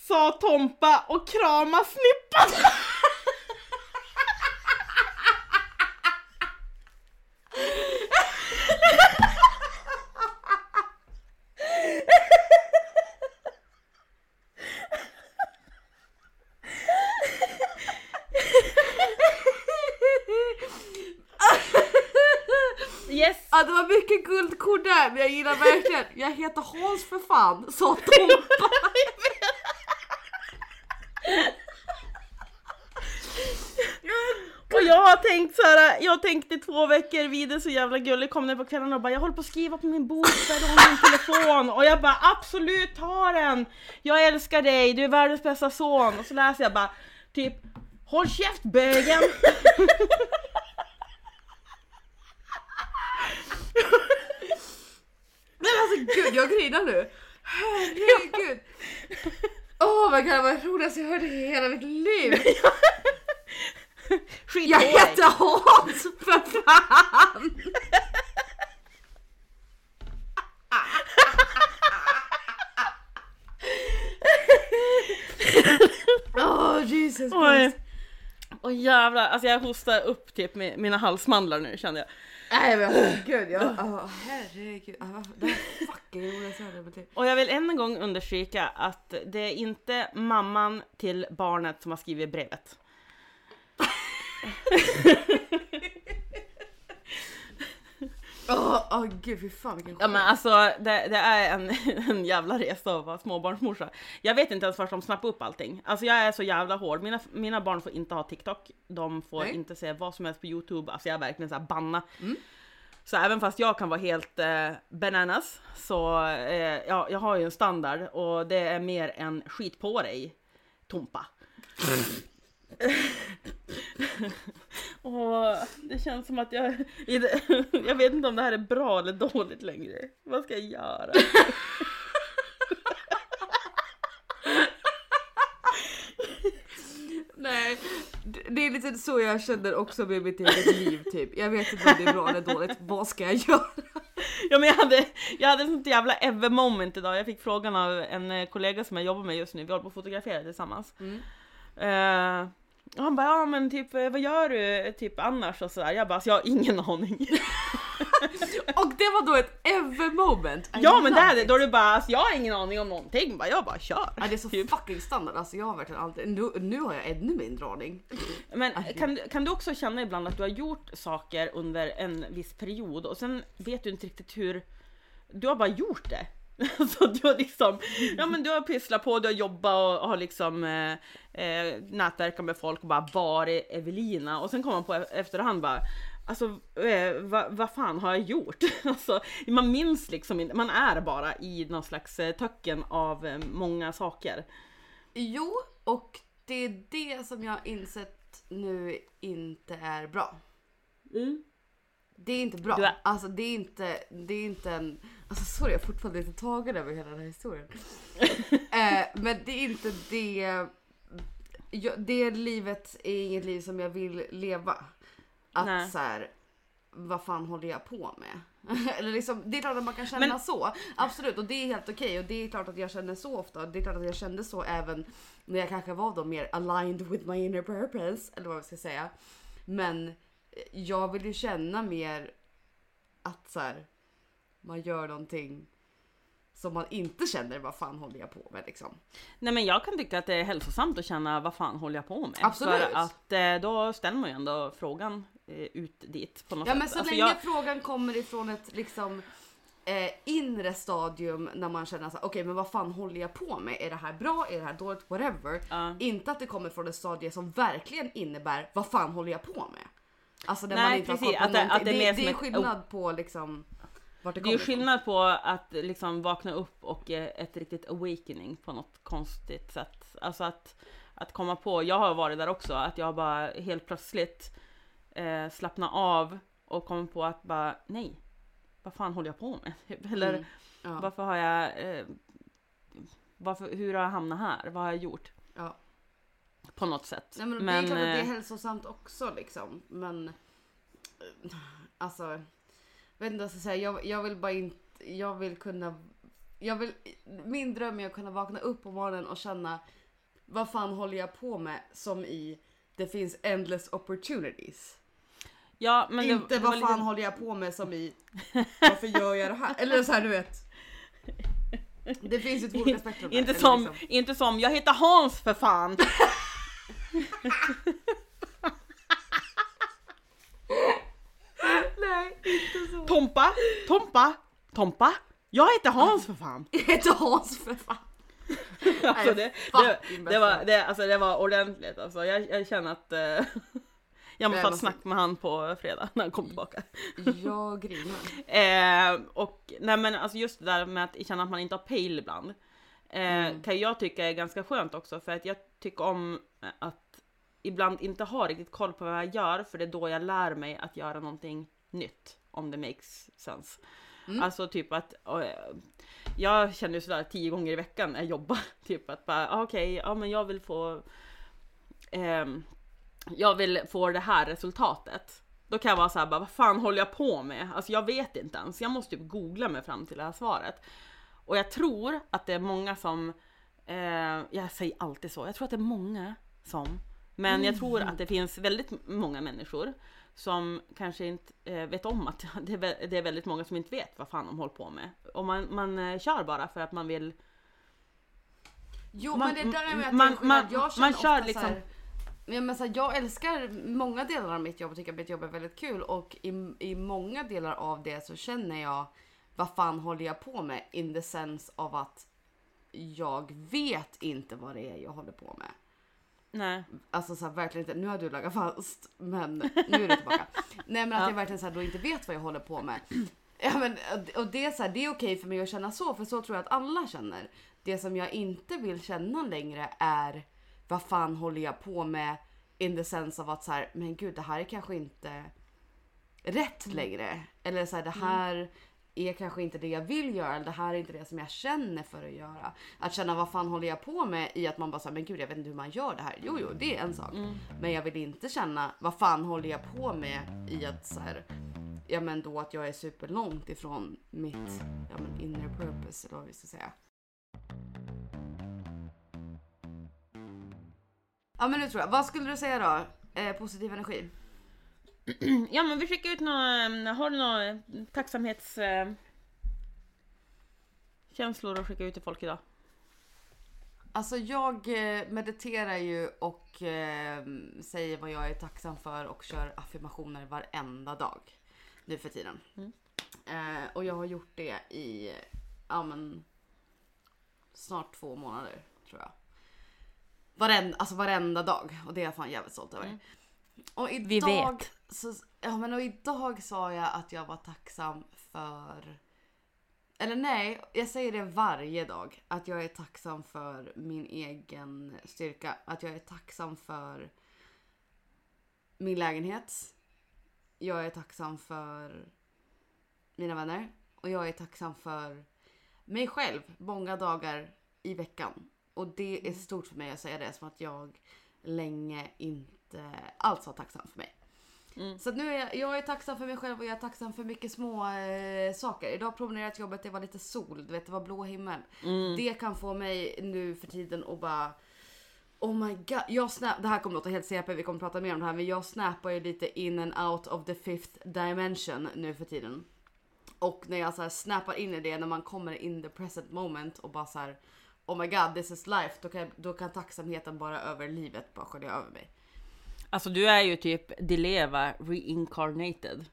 Sa Tompa och krama snippan. Ja, det var mycket guldkorn jag gillar verkligen. Jag heter Hans för fan sa Tompa. Och jag har tänkt så här, jag har tänkt i två veckor, vid är så jävla gullig, kom ner på kvällen och bara jag håller på att skriva på min bok, där har min telefon och jag bara absolut ta den! Jag älskar dig, du är världens bästa son och så läser jag bara typ Håll käft bögen! Men alltså gud jag grinar nu. Herregud. (laughs) Åh vad det var det roligaste jag hört i hela mitt liv. (laughs) Skit Jag heter Hans för fan. Åh Jesus Oj. Christ. Åh jävlar, alltså jag hostar upp typ mina halsmandlar nu kände jag. Nej men alltså, gud jag, oh, herregud. Oh, det här är fucking. Och jag vill än en gång understryka att det är inte mamman till barnet som har skrivit brevet. (laughs) Åh oh, gud fy fan vilken Ja men alltså det, det är en, (laughs) en jävla resa att vara småbarnsmorsa. Jag vet inte ens först de snappar upp allting. Alltså jag är så jävla hård. Mina, mina barn får inte ha TikTok. De får Nej. inte se vad som helst på YouTube. Alltså jag är verkligen såhär banna. Mm. Så även fast jag kan vara helt eh, bananas så eh, ja, jag har ju en standard och det är mer än skit på dig Tompa. (laughs) (laughs) och det känns som att jag, (laughs) jag vet inte om det här är bra eller dåligt längre. Vad ska jag göra? (laughs) Nej, det är lite så jag känner också med mitt eget liv typ. Jag vet inte om det är bra eller dåligt. Vad ska jag göra? Ja men jag hade, jag hade sånt jävla ever moment idag. Jag fick frågan av en kollega som jag jobbar med just nu, vi håller på att fotografera tillsammans. Mm. Eh, och han bara, ja men typ eh, vad gör du eh, typ annars och sådär? Jag bara, alltså, jag har ingen aning. (laughs) Och det var då ett ever moment. I ja men det är det, då är det bara, alltså, jag har ingen aning om någonting. Bara, jag bara kör. Ja, det är så Typ. fucking standard. Alltså jag har verkligen alltid, nu, nu har jag ännu mindre aning. Men kan, du- kan du också känna ibland att du har gjort saker under en viss period och sen vet du inte riktigt hur du har bara gjort det. (laughs) Så du har liksom, ja men du har pysslat på, du har jobbat och har liksom eh, eh, nätverkat med folk och bara varit Evelina och sen kommer man på e- efterhand bara Alltså eh, vad vad fan har jag gjort? (laughs) Alltså, man minns liksom inte, man är bara i någon slags eh, töcken av eh, många saker. Jo, och det är det som jag har insett nu inte är bra. Det är inte bra. Du är- Alltså det är inte, det är inte en... Alltså sorry jag är fortfarande lite tagen över hela den här historien. (laughs) eh, men det är inte det... Jag, det livet är inget liv som jag vill leva. Att Nej. så här, vad fan håller jag på med? (laughs) Eller liksom, det är klart att man kan känna Men- så. Absolut och det är helt okej och det är klart att jag känner så ofta. Det är klart att jag kände så även när jag kanske var då mer aligned with my inner purpose. Eller vad vi ska säga. Men jag vill ju känna mer att så här, man gör någonting som man inte känner vad fan håller jag på med liksom. Nej men jag kan tycka att det är hälsosamt att känna vad fan håller jag på med? Absolut. För att eh, då ställer man ju ändå frågan eh, ut dit på något Ja sätt. men så Alltså, länge jag, frågan kommer ifrån ett liksom eh, inre stadium när man känner så här, okej men vad fan håller jag på med? Är det här bra? Är det här dåligt? Whatever. Ja. Inte att det kommer från ett stadie som verkligen innebär vad fan håller jag på med? Alltså när Nej, man inte precis, har koll på att det- någonting. att det är mer det, som är skillnad på liksom vart det det är skillnad på att liksom vakna upp och eh, ett riktigt awakening på något konstigt sätt. Alltså att, att komma på, jag har varit där också, att jag bara helt plötsligt eh, slappna av och kommer på att bara nej, vad fan håller jag på med? (laughs) Eller Mm. Ja. varför har jag, eh, varför, hur har jag hamnat här? Vad har jag gjort? Ja. På något sätt. Nej, men, det är klart att det är eh, hälsosamt också liksom. Men eh, alltså, vet inte vad jag ska säga. Jag, jag vill bara inte, jag vill kunna, jag vill, min dröm är att kunna vakna upp på morgonen och känna vad fan håller jag på med som i det finns endless opportunities. ja, men det- inte det var vad fan lite- håller jag på med som i varför gör jag det här? (laughs) Eller så här du vet. Det finns ju två olika spektrum. Inte som, liksom. inte som, jag heter Hans för fan! (laughs) Nej. Tompa, Tompa, Tompa. Jag heter Hans för fan. Jag heter Hans för fan. (laughs) Alltså det, det, det, var, det, alltså det var ordentligt alltså. Jag, jag känner att eh, (laughs) jag måste ha ett snack med han på fredag när han kommer tillbaka. Jag (laughs) grinar. Eh, och nej men alltså just det där med att känna att man inte har pejl ibland. Eh, Kan jag tycka är ganska skönt också för att jag tycker om att ibland inte ha riktigt koll på vad jag gör för det är då jag lär mig att göra någonting nytt. Om det makes sense. Alltså typ att eh, jag känner ju sådär tio gånger i veckan när jag jobbar. (laughs) Typ att bara ah, okej, ja men jag vill få ehm, jag vill få det här resultatet. Då kan jag vara så här, bara, vad fan håller jag på med? Alltså jag vet inte ens. Jag måste typ googla mig fram till det här svaret. Och jag tror att det är många som, eh, jag säger alltid så, jag tror att det är många som, men jag tror att det finns väldigt många människor som kanske inte eh, vet om att (laughs) det är, vä- det är väldigt många som inte vet vad fan de håller på med. Och man, man eh, kör bara för att man vill Jo Man- men det där är med att man- man- jag känner man kör ofta liksom- så här, men så här, jag älskar många delar av mitt jobb och tycker att mitt jobb är väldigt kul och i, i många delar av det så känner jag vad fan håller jag på med in the sense av att jag vet inte vad det är jag håller på med. Nej. Alltså så här, verkligen inte, nu har du lagat fast men nu är du tillbaka. (laughs) Nej men att Ja. jag verkligen så här, då inte vet vad jag håller på med. Ja, men, och det är, så här, det är okej för mig att känna så för så tror jag att alla känner. Det som jag inte vill känna längre är vad fan håller jag på med in the sense av att så här, men gud det här är kanske inte rätt längre. Eller så här, det här är kanske inte det jag vill göra eller det här är inte det som jag känner för att göra. Att känna vad fan håller jag på med i att man bara säger men gud jag vet inte hur man gör det här. Jo jo det är en sak. Men jag vill inte känna vad fan håller jag på med i att så här, ja men då att jag är superlångt ifrån mitt ja, men inner purpose eller vad vi ska säga. Ja men nu tror jag. Vad skulle du säga då? Eh, positiv energi? (clears throat) Ja men vi skickar ut några, har du några tacksamhets... Eh, känslor att skicka ut till folk idag? Alltså jag eh, mediterar ju och eh, säger vad jag är tacksam för och kör affirmationer varenda dag nu för tiden. Eh, och jag har gjort det i ja, men, snart två månader tror jag. Varenda, alltså varenda dag och det är jag fan jävligt stolt över. Och idag, Vi vet. Så, ja, men och idag sa jag att jag var tacksam för eller nej, jag säger det varje dag. Att jag är tacksam för min egen styrka. Att jag är tacksam för min lägenhet. Jag är tacksam för mina vänner. Och jag är tacksam för mig själv många dagar i veckan. Och det är stort för mig att säga det som att jag länge inte alls var tacksam för mig. Så att nu är jag, jag är tacksam för mig själv och jag är tacksam för mycket små eh, saker. Idag promenerade jag till jobbet, det var lite sol, du vet det var blå himmel. Det kan få mig nu för tiden att bara Oh my god, jag snap, det här kommer låta helt CP, vi kommer prata mer om det här men jag snappar ju lite in and out of the fifth dimension nu för tiden. Och när jag så här snappar in i det, när man kommer in the present moment och bara så här Oh my god, this is life. Då kan, då kan tacksamheten bara över livet bara skölja över mig. Alltså du är ju typ Dileva reincarnated.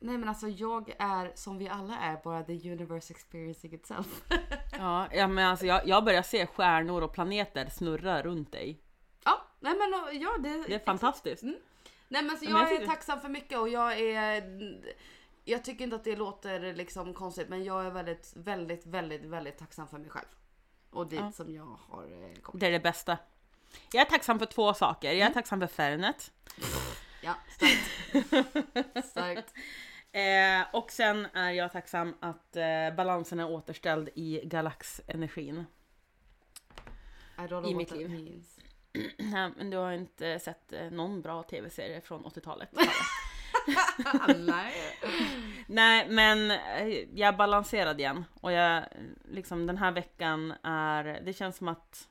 Nej men alltså jag är som vi alla är bara the universe experiencing itself. (laughs) Ja, ja men alltså jag, jag börjar se stjärnor och planeter snurra runt dig. ja, nej men ja det, Det är fantastiskt. Nej men så Ja, men jag jag är tycker- tacksam för mycket och jag är jag tycker inte att det låter liksom konstigt men jag är väldigt, väldigt, väldigt, väldigt tacksam för mig själv. Och dit Ja. som jag har eh, kommit. Det är det bästa. Jag är tacksam för två saker. Jag är tacksam för Fernet. Ja, starkt. (laughs) starkt. Eh, och sen är jag tacksam att eh, balansen är återställd i galaxenergin. I mitt liv. means. (clears throat) Nej, men du har inte sett eh, någon bra tv-serie från 80-talet. (laughs) (laughs) Nej. Men eh, jag är balanserad igen. Och jag, liksom den här veckan är, det känns som att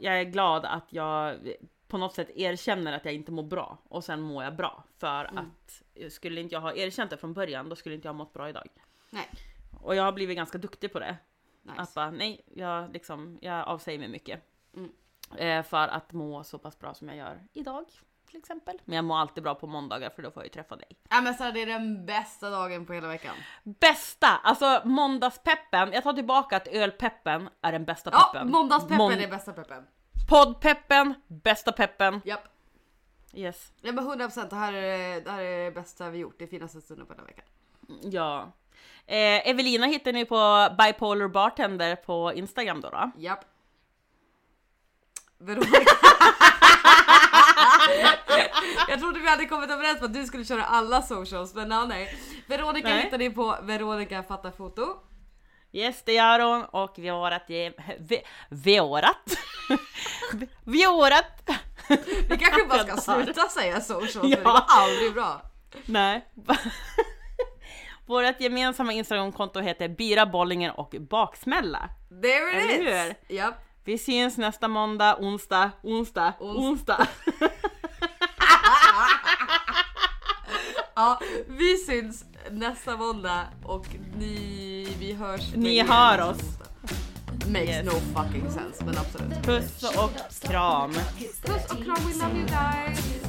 jag är glad att jag på något sätt erkänner att jag inte mår bra. Och sen mår jag bra. För att skulle inte jag ha erkänt det från början, då skulle inte jag ha mått bra idag. Nej. Och jag har blivit ganska duktig på det. Att Nice. bara, nej, jag, liksom, jag avsäger mig mycket. Mm. Eh, för att må så pass bra som jag gör idag. Till exempel. Men jag mår alltid bra på måndagar för då får jag ju träffa dig. Ja men så det är den bästa dagen på hela veckan. Bästa! Alltså måndagspeppen, jag tar tillbaka att ölpeppen är den bästa Ja, peppen. måndagspeppen Mon- är bästa peppen. Poddpeppen, bästa peppen. Japp. Yes. Ja men 100% det här är det här är det bästa vi gjort, det finaste stunden på den här veckan. Ja. Eh, Evelina hittar ni på Bipolar Bartender på Instagram då. då. Japp. Veronica. (laughs) Jag trodde vi hade kommit överens om att du skulle köra alla socials men ja, nej. Veronica Nej. hittar ni på Veronica fattar foto. Yes, det gör hon och vi har vårat... ge- Vi, vi har vårat... Vi har vårat... Vi kanske bara ska (laughs) sluta säga socials för Ja. det går aldrig bra. Nej. (laughs) Vårt gemensamma Instagramkonto heter Bira Bollinger och Baksmälla. There it Eller is! Japp. Vi syns nästa måndag, onsdag, onsdag, Ons- onsdag. (laughs) Ja, vi syns nästa måndag och ni, vi hörs. Ni hör oss. Makes Yes. no fucking sense men absolut. Puss och kram. Puss och kram, we love you guys!